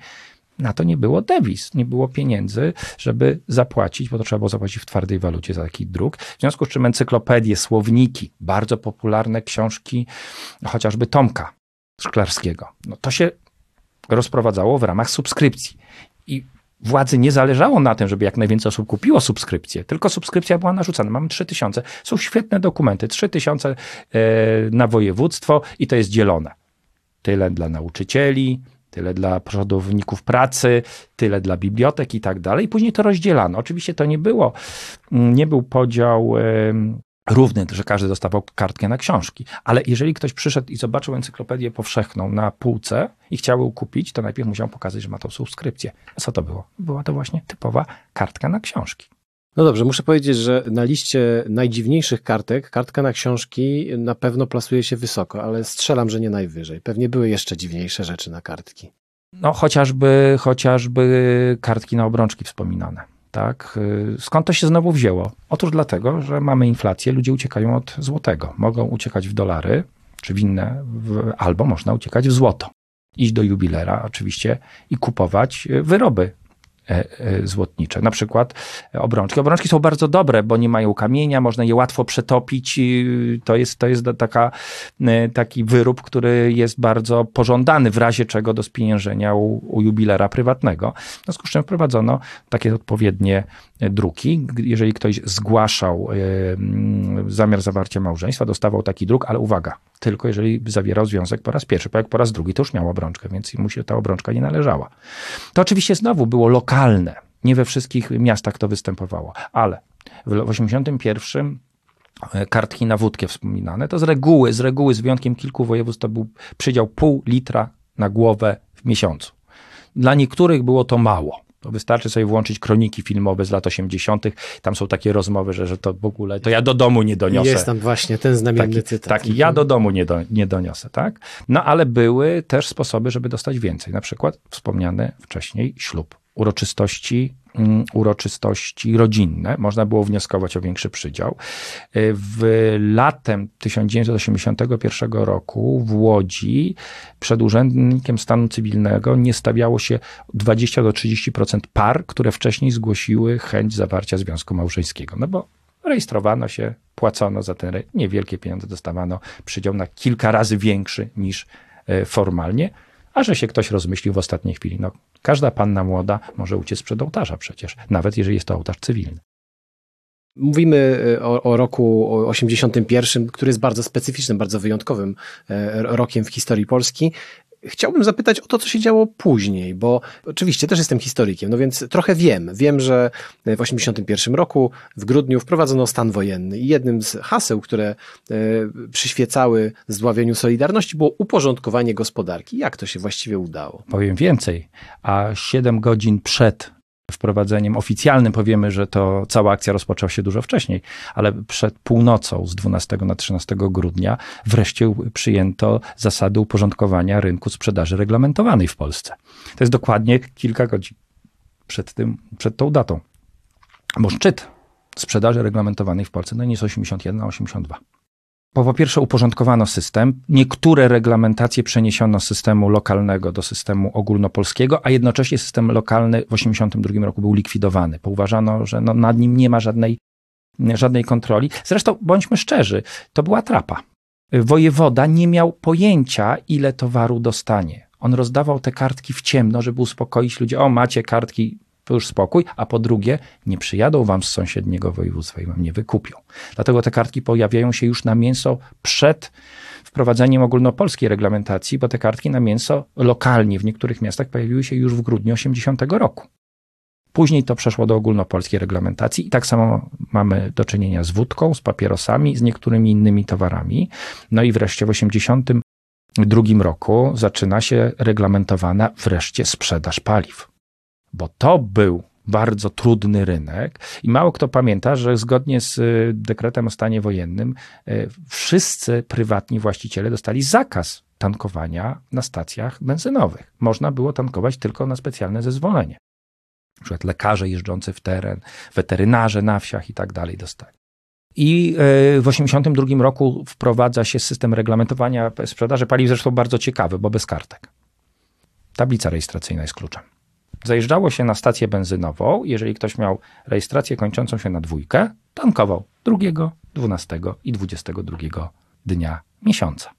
na to nie było dewiz, nie było pieniędzy, żeby zapłacić, bo to trzeba było zapłacić w twardej walucie za taki druk. W związku z czym encyklopedie, słowniki, bardzo popularne książki, chociażby Tomka Szklarskiego, no to się rozprowadzało w ramach subskrypcji. I władzy nie zależało na tym, żeby jak najwięcej osób kupiło subskrypcję, tylko subskrypcja była narzucana. Mamy 3000. Są świetne dokumenty. 3000 e, na województwo i to jest dzielone. Tyle dla nauczycieli, tyle dla przodowników pracy, tyle dla bibliotek i tak dalej. Później to rozdzielano. Oczywiście to nie było, mm, nie był podział równy, że każdy dostawał kartkę na książki. Ale jeżeli ktoś przyszedł i zobaczył encyklopedię powszechną na półce i chciał ją kupić, to najpierw musiał pokazać, że ma tą subskrypcję. A co to było? Była to właśnie typowa kartka na książki. No dobrze, muszę powiedzieć, że na liście najdziwniejszych kartek kartka na książki na pewno plasuje się wysoko, ale strzelam, że nie najwyżej. Pewnie były jeszcze dziwniejsze rzeczy na kartki. No chociażby, chociażby kartki na obrączki wspominane. Tak? Skąd to się znowu wzięło? Otóż dlatego, że mamy inflację, ludzie uciekają od złotego. Mogą uciekać w dolary czy w inne, w, albo można uciekać w złoto. Iść do jubilera oczywiście i kupować wyroby E, e, złotnicze. Na przykład obrączki. Obrączki są bardzo dobre, bo nie mają kamienia, można je łatwo przetopić. To jest, to jest taka, e, taki wyrób, który jest bardzo pożądany w razie czego do spieniężenia u, u jubilera prywatnego. W związku z czym wprowadzono takie odpowiednie druki. Jeżeli ktoś zgłaszał zamiar zawarcia małżeństwa, dostawał taki druk, ale uwaga, tylko jeżeli zawierał związek po raz pierwszy, bo jak po raz drugi to już miał obrączkę, więc mu się ta obrączka nie należała. To oczywiście znowu było lokalne. Nie we wszystkich miastach to występowało, ale w 81 e, kartki na wódkę wspominane, to z reguły, z reguły, z wyjątkiem kilku województw, to był przydział pół litra na głowę w miesiącu. Dla niektórych było to mało. To wystarczy sobie włączyć kroniki filmowe z lat 80. Tam są takie rozmowy, że, że to w ogóle, to ja do domu nie doniosę. Jest tam właśnie ten znamienny taki, cytat. Taki, ja do domu nie, do, nie doniosę, tak? No ale były też sposoby, żeby dostać więcej. Na przykład wspomniany wcześniej ślub uroczystości, mm, uroczystości rodzinne. Można było wnioskować o większy przydział. Y, w latem 1981 roku w Łodzi przed Urzędnikiem Stanu Cywilnego nie stawiało się 20 do 30% par, które wcześniej zgłosiły chęć zawarcia związku małżeńskiego. No bo rejestrowano się, płacono za ten niewielkie pieniądze, dostawano przydział na kilka razy większy niż y, formalnie a że się ktoś rozmyślił w ostatniej chwili. No, każda panna młoda może uciec przed ołtarza przecież, nawet jeżeli jest to ołtarz cywilny. Mówimy e, o, o, roku 81, który jest bardzo specyficznym, bardzo wyjątkowym e, rokiem w historii Polski. Chciałbym zapytać o to, co się działo później, bo oczywiście też jestem historykiem, no więc trochę wiem. Wiem, że w 1981 roku w grudniu wprowadzono stan wojenny i jednym z haseł, które e, przyświecały zdławieniu Solidarności było uporządkowanie gospodarki. Jak to się właściwie udało? Powiem więcej, a 7 godzin przed wprowadzeniem oficjalnym powiemy, że to cała akcja rozpoczęła się dużo wcześniej, ale przed północą z 12 na 13 grudnia wreszcie przyjęto zasady uporządkowania rynku sprzedaży reglamentowanej w Polsce. To jest dokładnie kilka godzin przed, tym, przed tą datą. Bo szczyt sprzedaży reglamentowanej w Polsce no nie jest 81, a 82. Bo po pierwsze uporządkowano system, niektóre reglamentacje przeniesiono z systemu lokalnego do systemu ogólnopolskiego, a jednocześnie system lokalny w 1982 roku był likwidowany, bo uważano, że no nad nim nie ma żadnej, żadnej kontroli. Zresztą bądźmy szczerzy, to była trapa. Wojewoda nie miał pojęcia, ile towaru dostanie. On rozdawał te kartki w ciemno, żeby uspokoić ludzi. O, macie kartki to już spokój, a po drugie, nie przyjadą wam z sąsiedniego województwa i wam nie wykupią. Dlatego te kartki pojawiają się już na mięso przed wprowadzeniem ogólnopolskiej reglamentacji, bo te kartki na mięso lokalnie w niektórych miastach pojawiły się już w grudniu 80 roku. Później to przeszło do ogólnopolskiej reglamentacji i tak samo mamy do czynienia z wódką, z papierosami, z niektórymi innymi towarami. No i wreszcie w 82 roku zaczyna się reglamentowana wreszcie sprzedaż paliw bo to był bardzo trudny rynek i mało kto pamięta, że zgodnie z y, dekretem o stanie wojennym y, wszyscy prywatni właściciele dostali zakaz tankowania na stacjach benzynowych. Można było tankować tylko na specjalne zezwolenie. Na przykład lekarze jeżdżący w teren, weterynarze na wsiach i tak dalej dostali. I e, w 1982 roku wprowadza się system reglamentowania sprzedaży paliw, zresztą bardzo ciekawy, bo bez kartek. Tablica rejestracyjna jest kluczem. Zajeżdżało się na stację benzynową, jeżeli ktoś miał rejestrację kończącą się na dwójkę, tankował 2, 12 i 22 dnia miesiąca.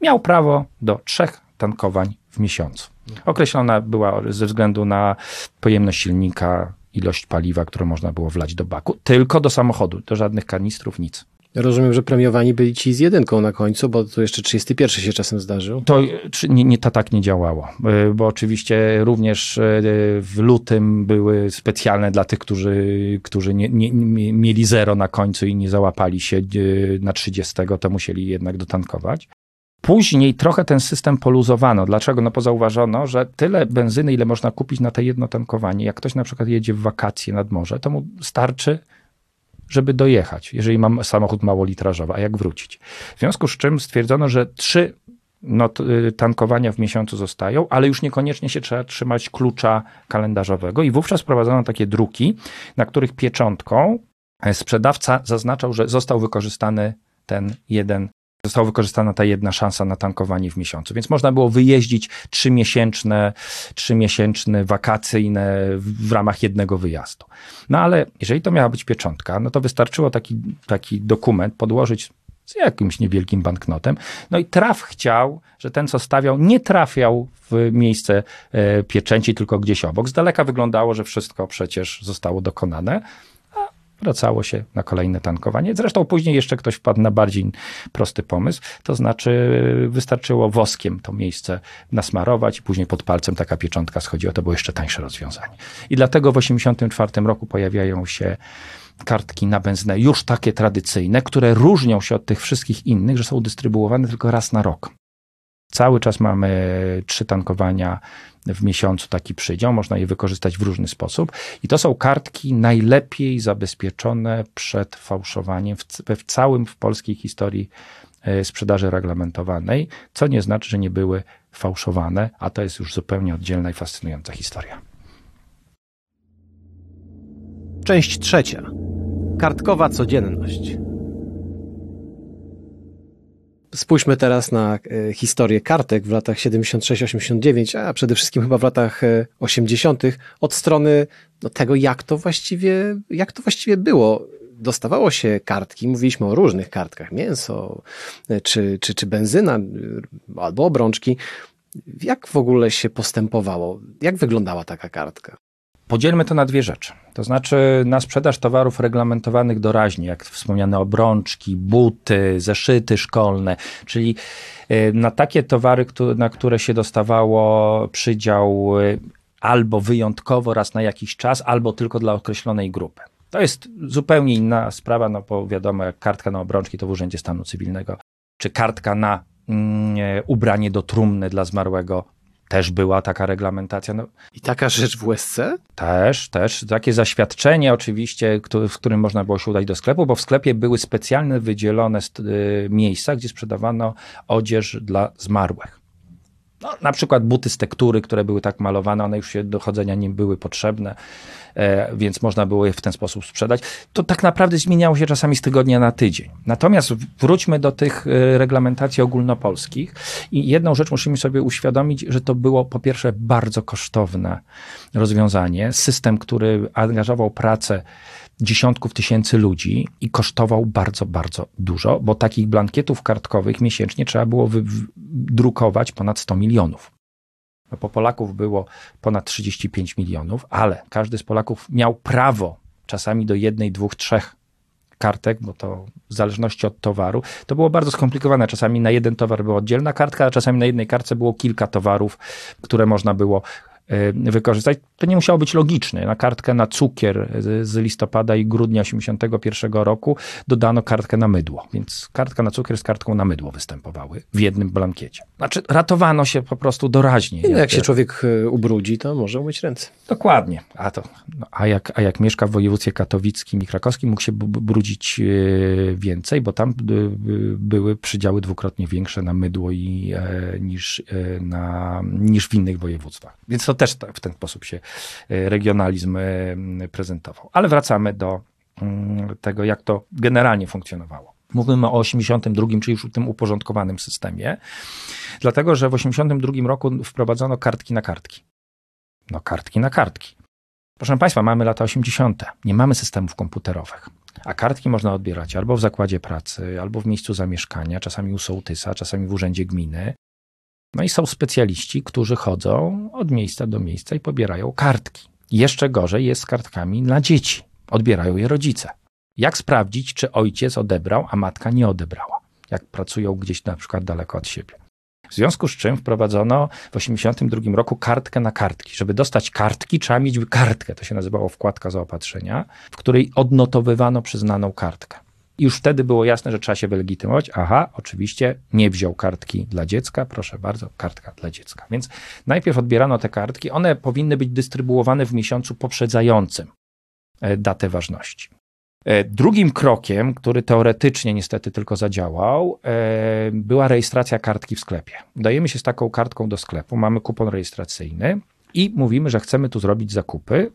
Miał prawo do trzech tankowań w miesiącu. Określona była ze względu na pojemność silnika, ilość paliwa, które można było wlać do baku, tylko do samochodu, do żadnych kanistrów, nic. Rozumiem, że premiowani byli ci z jedynką na końcu, bo to jeszcze 31 się czasem zdarzył. To nie, nie, to tak nie działało, y, bo oczywiście również y, w lutym były specjalne dla tych, którzy, którzy nie, nie, mieli zero na końcu i nie załapali się y, na 30, to musieli jednak dotankować. Później trochę ten system poluzowano. Dlaczego? No bo zauważono, że tyle benzyny, ile można kupić na te jedno tankowanie, jak ktoś na przykład jedzie w wakacje nad morze, to mu starczy żeby dojechać, jeżeli mam samochód małolitrażowy, a jak wrócić. W związku z czym stwierdzono, że trzy no, y, tankowania w miesiącu zostają, ale już niekoniecznie się trzeba trzymać klucza kalendarzowego i wówczas prowadzono takie druki, na których pieczątką e, sprzedawca zaznaczał, że został wykorzystany ten jeden została wykorzystana ta jedna szansa na tankowanie w miesiącu. Więc można było wyjeździć trzymiesięczne, trzymiesięczne wakacyjne w ramach jednego wyjazdu. No ale jeżeli to miała być pieczątka, no to wystarczyło taki, taki dokument podłożyć z jakimś niewielkim banknotem. No i traf chciał, że ten, co stawiał, nie trafiał w miejsce e, pieczęci, tylko gdzieś obok. Z daleka wyglądało, że wszystko przecież zostało dokonane wracało się na kolejne tankowanie. Zresztą później jeszcze ktoś wpadł na bardziej prosty pomysł, to znaczy wystarczyło woskiem to miejsce nasmarować i później pod palcem taka pieczątka schodziła. To było jeszcze tańsze rozwiązanie. I dlatego w 1984 roku pojawiają się kartki na benzynę, już takie tradycyjne, które różnią się od tych wszystkich innych, że są dystrybuowane tylko raz na rok. Cały czas mamy trzy tankowania w miesiącu taki przydział, można je wykorzystać w różny sposób. I to są kartki najlepiej zabezpieczone przed fałszowaniem w, w całym w polskiej historii e, sprzedaży reglamentowanej, co nie znaczy, że nie były fałszowane, a to jest już zupełnie oddzielna i fascynująca historia. Część trzecia. Kartkowa codzienność. Spójrzmy teraz na e, historię kartek w latach 76-89, a przede wszystkim chyba w latach 80. E, od strony no, tego, jak to właściwie, jak to właściwie było. Dostawało się kartki, mówiliśmy o różnych kartkach, mięso, e, czy, czy, czy benzyna, albo obrączki. Jak w ogóle się postępowało? Jak wyglądała taka kartka? Podzielmy to na dwie rzeczy. To znaczy na sprzedaż towarów reglamentowanych doraźnie, jak wspomniane obrączki, buty, zeszyty szkolne, czyli e, na takie towary, na które się dostawało przydział e, albo wyjątkowo raz na jakiś czas, albo tylko dla określonej grupy. To jest zupełnie inna sprawa, no bo wiadomo, jak kartka na obrączki to w Urzędzie Stanu Cywilnego, czy kartka na mm, e, ubranie do trumny dla zmarłego też była taka reglamentacja. No, I taka rzecz w USC? Też, też. Takie zaświadczenie oczywiście, w którym można było się udać do sklepu, bo w sklepie były specjalne wydzielone y, miejsca, gdzie sprzedawano odzież dla zmarłych. No, na przykład buty z tektury, które były tak malowane, one już się do chodzenia nie były potrzebne, e, więc można było je w ten sposób sprzedać. To tak naprawdę zmieniało się czasami z tygodnia na tydzień. Natomiast wróćmy do tych e, reglamentacji ogólnopolskich i jedną rzecz musimy sobie uświadomić, że to było po pierwsze bardzo kosztowne rozwiązanie, system, który angażował pracę dziesiątków tysięcy ludzi i kosztował bardzo, bardzo dużo, bo takich blankietów kartkowych miesięcznie trzeba było wydrukować ponad 100 milionów. No po Polaków było ponad 35 milionów, ale każdy z Polaków miał prawo czasami do jednej, dwóch, trzech kartek, bo to w zależności od towaru, to było bardzo skomplikowane. Czasami na jeden towar była oddzielna kartka, a czasami na jednej kartce było kilka towarów, które można było wykorzystać. To nie musiało być logiczne. Na kartkę na cukier z listopada i grudnia 1981 roku dodano kartkę na mydło, więc kartka na cukier z kartką na mydło występowały w jednym blankiecie. Znaczy ratowano się po prostu doraźnie. No, jak, jak się człowiek e, ubrudzi, to może umyć ręce. Dokładnie. A, to, no, a, jak, a jak mieszka w województwie katowickim i krakowskim, mógł się brudzić e, więcej, bo tam były przydziały dwukrotnie większe na mydło i, e, niż, na, niż w innych województwach. Więc to też w ten sposób się regionalizm prezentował. Ale wracamy do mm, tego, jak to generalnie funkcjonowało. Mówimy o 82, czyli już tym uporządkowanym systemie, dlatego że w 82 roku wprowadzono kartki na kartki. No, kartki na kartki. Proszę Państwa, mamy lata 80., nie mamy systemów komputerowych. A kartki można odbierać albo w zakładzie pracy, albo w miejscu zamieszkania, czasami u sołtysa, czasami w urzędzie gminy. No i są specjaliści, którzy chodzą od miejsca do miejsca i pobierają kartki. Jeszcze gorzej jest z kartkami dla dzieci. Odbierają je rodzice. Jak sprawdzić, czy ojciec odebrał, a matka nie odebrała? Jak pracują gdzieś na przykład daleko od siebie. W związku z czym wprowadzono w 1982 roku kartkę na kartki. Żeby dostać kartki, trzeba mieć kartkę. To się nazywało wkładka zaopatrzenia, w której odnotowywano przyznaną kartkę. Już wtedy było jasne, że trzeba się wylegitymować. Aha, oczywiście nie wziął kartki dla dziecka, proszę bardzo, kartka dla dziecka. Więc najpierw odbierano te kartki, one powinny być dystrybuowane w miesiącu poprzedzającym e, datę ważności. E, drugim krokiem, który teoretycznie niestety tylko zadziałał, e, była rejestracja kartki w sklepie. Dajemy się z taką kartką do sklepu, mamy kupon rejestracyjny i mówimy, że chcemy tu zrobić zakupy.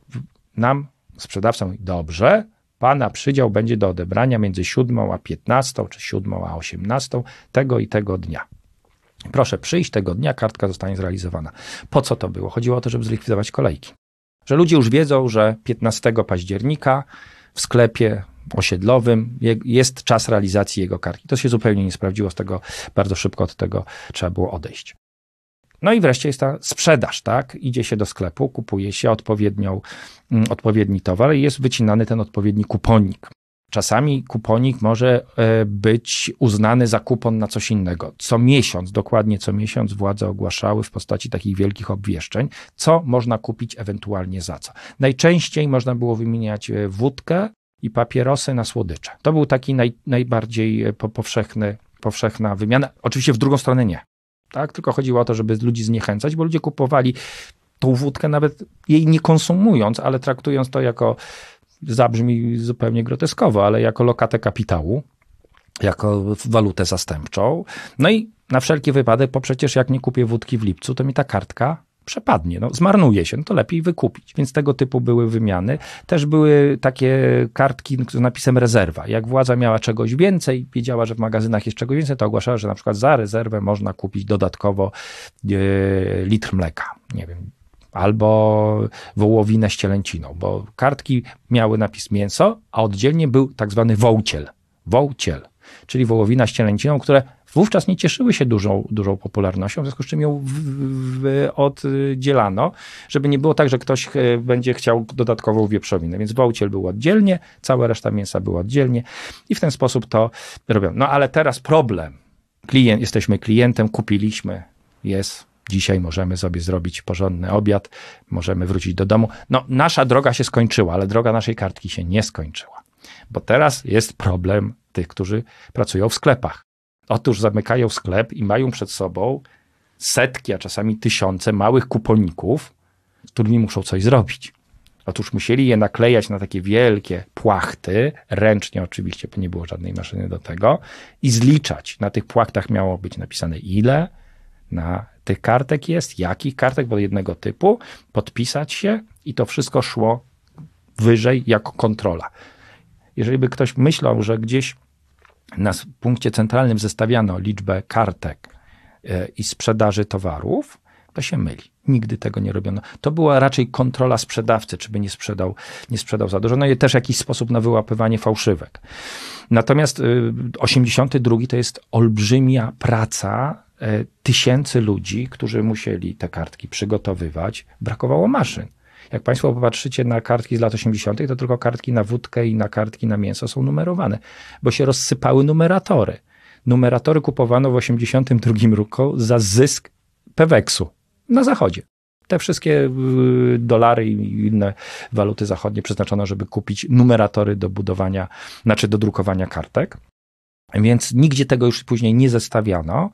Nam sprzedawca mówi, dobrze, Pana przydział będzie do odebrania między 7 a 15, czy 7 a 18 tego i tego dnia. Proszę przyjść tego dnia, kartka zostanie zrealizowana. Po co to było? Chodziło o to, żeby zlikwidować kolejki. Że ludzie już wiedzą, że 15 października w sklepie osiedlowym jest czas realizacji jego kartki. To się zupełnie nie sprawdziło, z tego bardzo szybko od tego trzeba było odejść. No i wreszcie jest ta sprzedaż, tak? Idzie się do sklepu, kupuje się odpowiednią, mm, odpowiedni towar i jest wycinany ten odpowiedni kuponik. Czasami kuponik może e, być uznany za kupon na coś innego. Co miesiąc, dokładnie co miesiąc, władze ogłaszały w postaci takich wielkich obwieszczeń, co można kupić ewentualnie za co. Najczęściej można było wymieniać e, wódkę i papierosy na słodycze. To był taki naj, najbardziej e, powszechny, powszechna wymiana. Oczywiście w drugą stronę nie. Tak? Tylko chodziło o to, żeby ludzi zniechęcać, bo ludzie kupowali tą wódkę nawet jej nie konsumując, ale traktując to jako zabrzmi zupełnie groteskowo, ale jako lokatę kapitału, jako walutę zastępczą. No i na wszelki wypadek, bo przecież jak nie kupię wódki w lipcu, to mi ta kartka przepadnie, no, zmarnuje się, no to lepiej wykupić. Więc tego typu były wymiany. Też były takie kartki z napisem rezerwa. Jak władza miała czegoś więcej, wiedziała, że w magazynach jest czegoś więcej, to ogłaszała, że na przykład za rezerwę można kupić dodatkowo e, litr mleka. Nie wiem, albo wołowinę z cielęciną, bo kartki miały napis mięso, a oddzielnie był tak zwany wołciel. Wołciel, czyli wołowina z cielęciną, które wówczas nie cieszyły się dużą, dużą popularnością, w związku z czym ją w, w, oddzielano, żeby nie było tak, że ktoś e, będzie chciał dodatkową wieprzowinę. Więc wołciel był oddzielnie, cała reszta mięsa była oddzielnie i w ten sposób to robią. No ale teraz problem. Klient, jesteśmy klientem, kupiliśmy, jest Dzisiaj możemy sobie zrobić porządny obiad, możemy wrócić do domu. No, nasza droga się skończyła, ale droga naszej kartki się nie skończyła. Bo teraz jest problem tych, którzy pracują w sklepach. Otóż zamykają sklep i mają przed sobą setki, a czasami tysiące małych kuponików, z którymi muszą coś zrobić. Otóż musieli je naklejać na takie wielkie płachty, ręcznie oczywiście, bo nie było żadnej maszyny do tego, i zliczać. Na tych płachtach miało być napisane ile, na tych kartek jest, jakich kartek, bo jednego typu, podpisać się i to wszystko szło wyżej jako kontrola. Jeżeli by ktoś myślał, że gdzieś na punkcie centralnym zestawiano liczbę kartek e, i sprzedaży towarów, to się myli. Nigdy tego nie robiono. To była raczej kontrola sprzedawcy, czy by nie sprzedał, nie sprzedał za dużo. No i też jakiś sposób na wyłapywanie fałszywek. Natomiast 82 y, to jest olbrzymia praca e, tysięcy ludzi, którzy musieli te kartki przygotowywać. Brakowało maszyn. Jak Państwo popatrzycie na kartki z lat 80., to tylko kartki na wódkę i na kartki na mięso są numerowane, bo się rozsypały numeratory. Numeratory kupowano w 82 roku za zysk Peweksu na zachodzie. Te wszystkie y, dolary i inne waluty zachodnie przeznaczono, żeby kupić numeratory do budowania, znaczy do drukowania kartek. Więc nigdzie tego już później nie zestawiano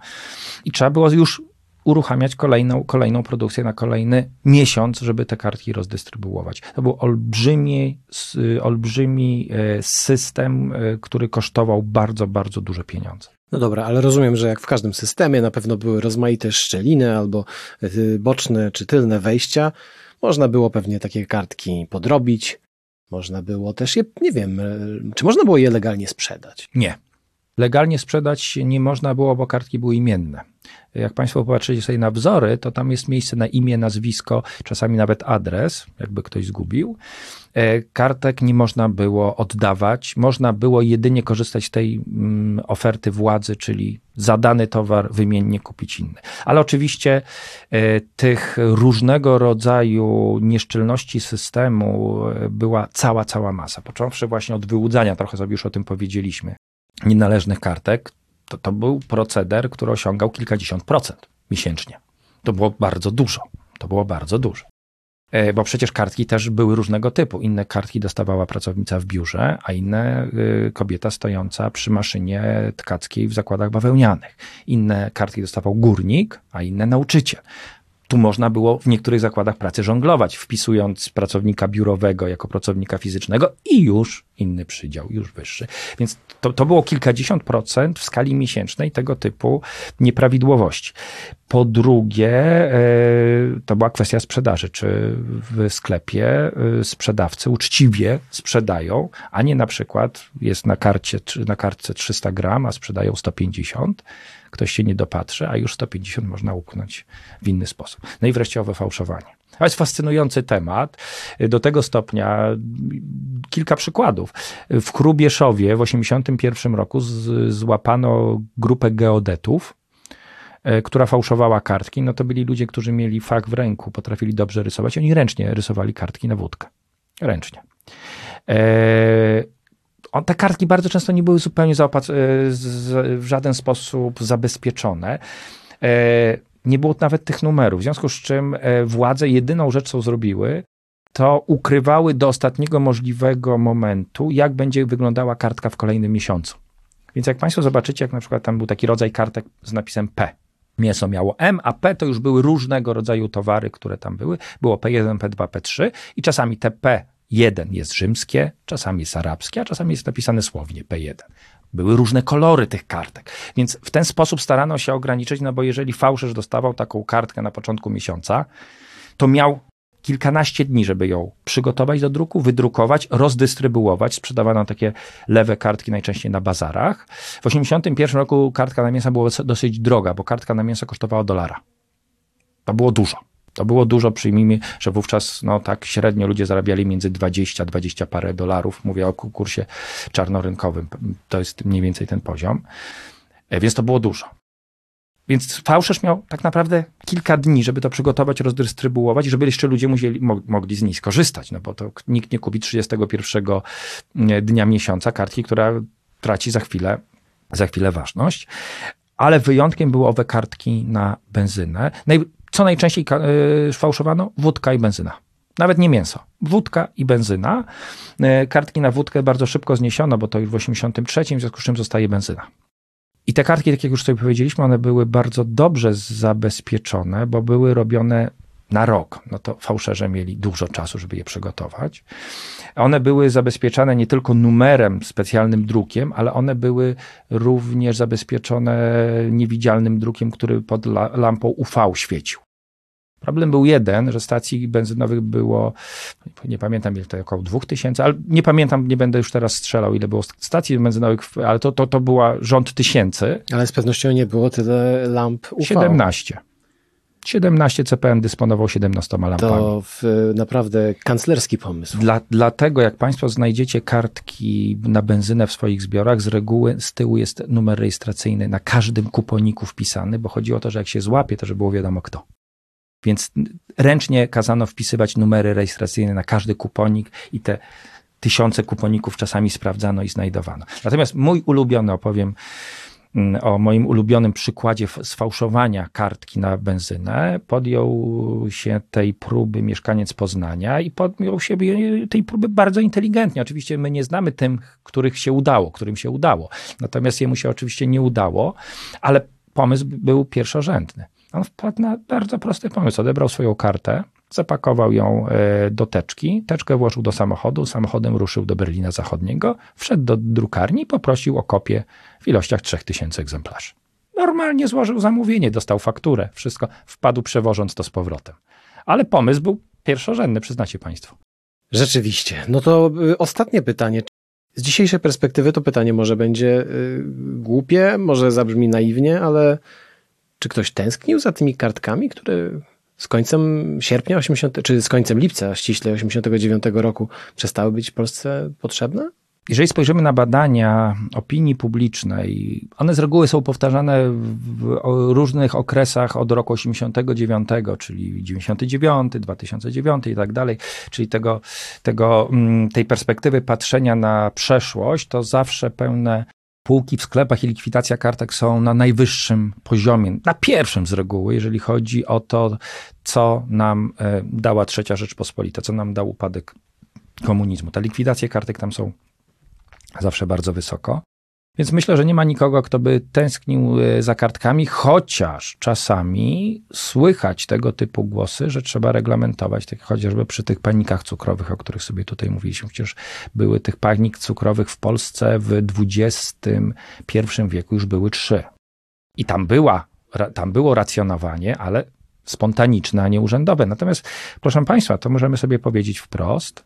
i trzeba było już uruchamiać kolejną, kolejną produkcję na kolejny miesiąc, żeby te kartki rozdystrybuować. To był olbrzymi, olbrzymi e, system, e, który kosztował bardzo, bardzo duże pieniądze. No dobra, ale rozumiem, że jak w każdym systemie na pewno były rozmaite szczeliny albo e, boczne czy tylne wejścia. Można było pewnie takie kartki podrobić. Można było też je, nie wiem, czy można było je legalnie sprzedać? Nie. Legalnie sprzedać nie można było, bo kartki były imienne. Jak Państwo popatrzycie sobie na wzory, to tam jest miejsce na imię, nazwisko, czasami nawet adres, jakby ktoś zgubił. E, kartek nie można było oddawać, można było jedynie korzystać z tej mm, oferty władzy, czyli za dany towar wymiennie kupić inny. Ale oczywiście e, tych różnego rodzaju nieszczelności systemu e, była cała, cała masa. Począwszy właśnie od wyłudzania, trochę sobie już o tym powiedzieliśmy, nienależnych kartek, to, to był proceder, który osiągał kilkadziesiąt procent miesięcznie. To było bardzo dużo. To było bardzo dużo. E, bo przecież kartki też były różnego typu. Inne kartki dostawała pracownica w biurze, a inne y, kobieta stojąca przy maszynie tkackiej w zakładach bawełnianych. Inne kartki dostawał górnik, a inne nauczyciel tu można było w niektórych zakładach pracy żonglować, wpisując pracownika biurowego jako pracownika fizycznego i już inny przydział, już wyższy. Więc to, to było kilkadziesiąt procent w skali miesięcznej tego typu nieprawidłowości. Po drugie, e, to była kwestia sprzedaży. Czy w sklepie e, sprzedawcy uczciwie sprzedają, a nie na przykład jest na, karcie, na kartce 300 gram, a sprzedają 150 ktoś się nie dopatrzy, a już 150 można upchnąć w inny sposób. No i wreszcie owe fałszowanie. To jest fascynujący temat. Do tego stopnia kilka przykładów. W Krubieszowie w 1981 roku z, złapano grupę geodetów, e, która fałszowała kartki. No to byli ludzie, którzy mieli fach w ręku, potrafili dobrze rysować. Oni ręcznie rysowali kartki na wódkę. Ręcznie. E, on, te kartki bardzo często nie były zupełnie zaopatrzone, w żaden sposób zabezpieczone. E, nie było nawet tych numerów, w związku z czym e, władze jedyną rzecz, co zrobiły, to ukrywały do ostatniego możliwego momentu, jak będzie wyglądała kartka w kolejnym miesiącu. Więc jak Państwo zobaczycie, jak na przykład tam był taki rodzaj kartek z napisem P. Mięso miało M, a P to już były różnego rodzaju towary, które tam były. Było P1, P2, P3 i czasami te P Jeden jest rzymskie, czasami jest arabskie, a czasami jest napisane słownie P1. Były różne kolory tych kartek, więc w ten sposób starano się ograniczyć, no bo jeżeli fałszerz dostawał taką kartkę na początku miesiąca, to miał kilkanaście dni, żeby ją przygotować do druku, wydrukować, rozdystrybuować. Sprzedawano takie lewe kartki najczęściej na bazarach. W 1981 roku kartka na mięso była dosyć droga, bo kartka na mięso kosztowała dolara. To było dużo. To było dużo, przyjmijmy, że wówczas no tak średnio ludzie zarabiali między 20 a 20 parę dolarów. Mówię o kursie czarnorynkowym. To jest mniej więcej ten poziom. E, więc to było dużo. Więc fałszerz miał tak naprawdę kilka dni, żeby to przygotować, rozdystrybuować, żeby jeszcze ludzie musieli, mogli z niej skorzystać, no bo to nikt nie kupi 31 dnia miesiąca kartki, która traci za chwilę, za chwilę ważność. Ale wyjątkiem były owe kartki na benzynę. Co najczęściej e, fałszowano? Wódka i benzyna. Nawet nie mięso. Wódka i benzyna. E, kartki na wódkę bardzo szybko zniesiono, bo to już w 83, w związku z czym zostaje benzyna. I te kartki, tak jak już sobie powiedzieliśmy, one były bardzo dobrze zabezpieczone, bo były robione na rok. No to fałszerze mieli dużo czasu, żeby je przygotować. One były zabezpieczane nie tylko numerem, specjalnym drukiem, ale one były również zabezpieczone niewidzialnym drukiem, który pod lampą UV świecił. Problem był jeden, że stacji benzynowych było, nie pamiętam ile to około 2000, ale nie pamiętam, nie będę już teraz strzelał, ile było stacji benzynowych, ale to, to, to była rząd tysięcy. Ale z pewnością nie było tyle lamp UV. 17. 17 CPM dysponował 17 lampami. To w, naprawdę kanclerski pomysł. Dla, dlatego jak Państwo znajdziecie kartki na benzynę w swoich zbiorach, z reguły z tyłu jest numer rejestracyjny na każdym kuponiku wpisany, bo chodzi o to, że jak się złapie, to żeby było wiadomo kto. Więc ręcznie kazano wpisywać numery rejestracyjne na każdy kuponik i te tysiące kuponików czasami sprawdzano i znajdowano. Natomiast mój ulubiony, opowiem, mm, o moim ulubionym przykładzie sfałszowania kartki na benzynę, podjął się tej próby mieszkaniec Poznania i podjął się tej próby bardzo inteligentnie. Oczywiście my nie znamy tym, których się udało, którym się udało. Natomiast jemu się oczywiście nie udało, ale pomysł był pierwszorzędny. On wpadł na bardzo prosty pomysł. Odebrał swoją kartę, zapakował ją e, do teczki, teczkę włożył do samochodu, samochodem ruszył do Berlina Zachodniego, wszedł do drukarni i poprosił o kopię w ilościach 3000 egzemplarzy. Normalnie złożył zamówienie, dostał fakturę, wszystko, wpadł przewożąc to z powrotem. Ale pomysł był pierwszorzędny, przyznacie Państwo. Rzeczywiście. No to y, ostatnie pytanie. Z dzisiejszej perspektywy to pytanie może będzie y, głupie, może zabrzmi naiwnie, ale czy ktoś tęsknił za tymi kartkami, które z końcem sierpnia 80, czy z końcem lipca ściśle 89 roku przestały być Polsce potrzebne? Jeżeli spojrzymy na badania opinii publicznej, one z reguły są powtarzane w różnych okresach od roku 89, czyli 99, 2009 i tak dalej, czyli tego, tego, mm, tej perspektywy patrzenia na przeszłość, to zawsze pełne półki w sklepach i likwidacja kartek są na najwyższym poziomie, na pierwszym z reguły, jeżeli chodzi o to, co nam e, dała trzecia Rzeczpospolita, co nam dał upadek komunizmu. Te likwidacje kartek tam są zawsze bardzo wysoko. Więc myślę, że nie ma nikogo, kto by tęsknił e, za kartkami, chociaż czasami słychać tego typu głosy, że trzeba reglamentować, tak chociażby przy tych panikach cukrowych, o których sobie tutaj mówiliśmy. Przecież były tych panik cukrowych w Polsce w XXI wieku już były trzy. I tam była, tam było racjonowanie, ale spontaniczne, a nie urzędowe. Natomiast, proszę Państwa, to możemy sobie powiedzieć wprost,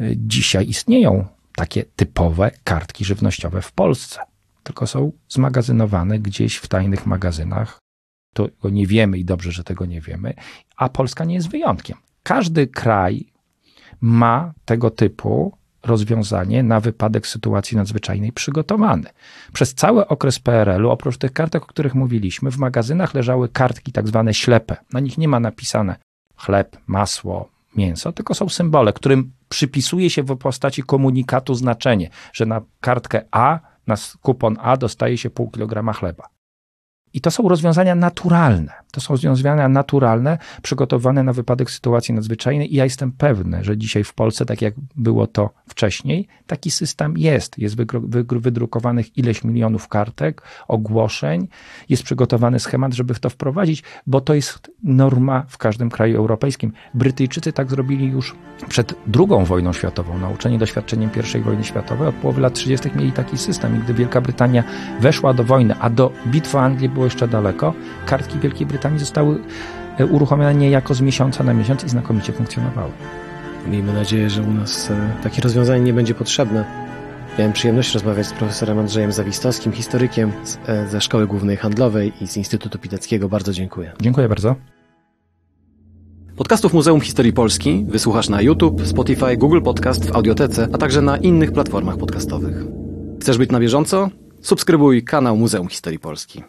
e, dzisiaj istnieją takie typowe kartki żywnościowe w Polsce. Tylko są zmagazynowane gdzieś w tajnych magazynach. To nie wiemy i dobrze, że tego nie wiemy, a Polska nie jest wyjątkiem. Każdy kraj ma tego typu rozwiązanie na wypadek sytuacji nadzwyczajnej przygotowane. Przez cały okres PRL-u, oprócz tych kartek, o których mówiliśmy, w magazynach leżały kartki tak zwane ślepe. Na nich nie ma napisane chleb, masło, mięso, tylko są symbole, którym przypisuje się w postaci komunikatu znaczenie, że na kartkę A, na kupon A dostaje się pół kilograma chleba. I to są rozwiązania naturalne. To są rozwiązania naturalne, przygotowane na wypadek sytuacji nadzwyczajnej i ja jestem pewny, że dzisiaj w Polsce, tak jak było to wcześniej, taki system jest. Jest wydrukowanych ileś milionów kartek, ogłoszeń, jest przygotowany schemat, żeby w to wprowadzić, bo to jest norma w każdym kraju europejskim. Brytyjczycy tak zrobili już przed II wojną światową. Nauczeni doświadczeniem I wojny światowej, od połowy lat 30. mieli taki system. I gdy Wielka Brytania weszła do wojny, a do bitwy Anglii było jeszcze daleko, kartki Wielkiej Brytanii zostały e, uruchomione niejako z miesiąca na miesiąc i znakomicie funkcjonowały. Miejmy nadzieję, że u nas e, takie rozwiązanie nie będzie potrzebne. Miałem przyjemność rozmawiać z profesorem Andrzejem Zawistowskim, historykiem e, ze Szkoły Głównej Handlowej i z Instytutu Piteckiego. Bardzo dziękuję. Dziękuję bardzo. Podcastów Muzeum Historii Polski wysłuchasz na YouTube, Spotify, Google Podcast, w Audiotece, a także na innych platformach podcastowych. Chcesz być na bieżąco? Subskrybuj kanał Muzeum Historii Polski.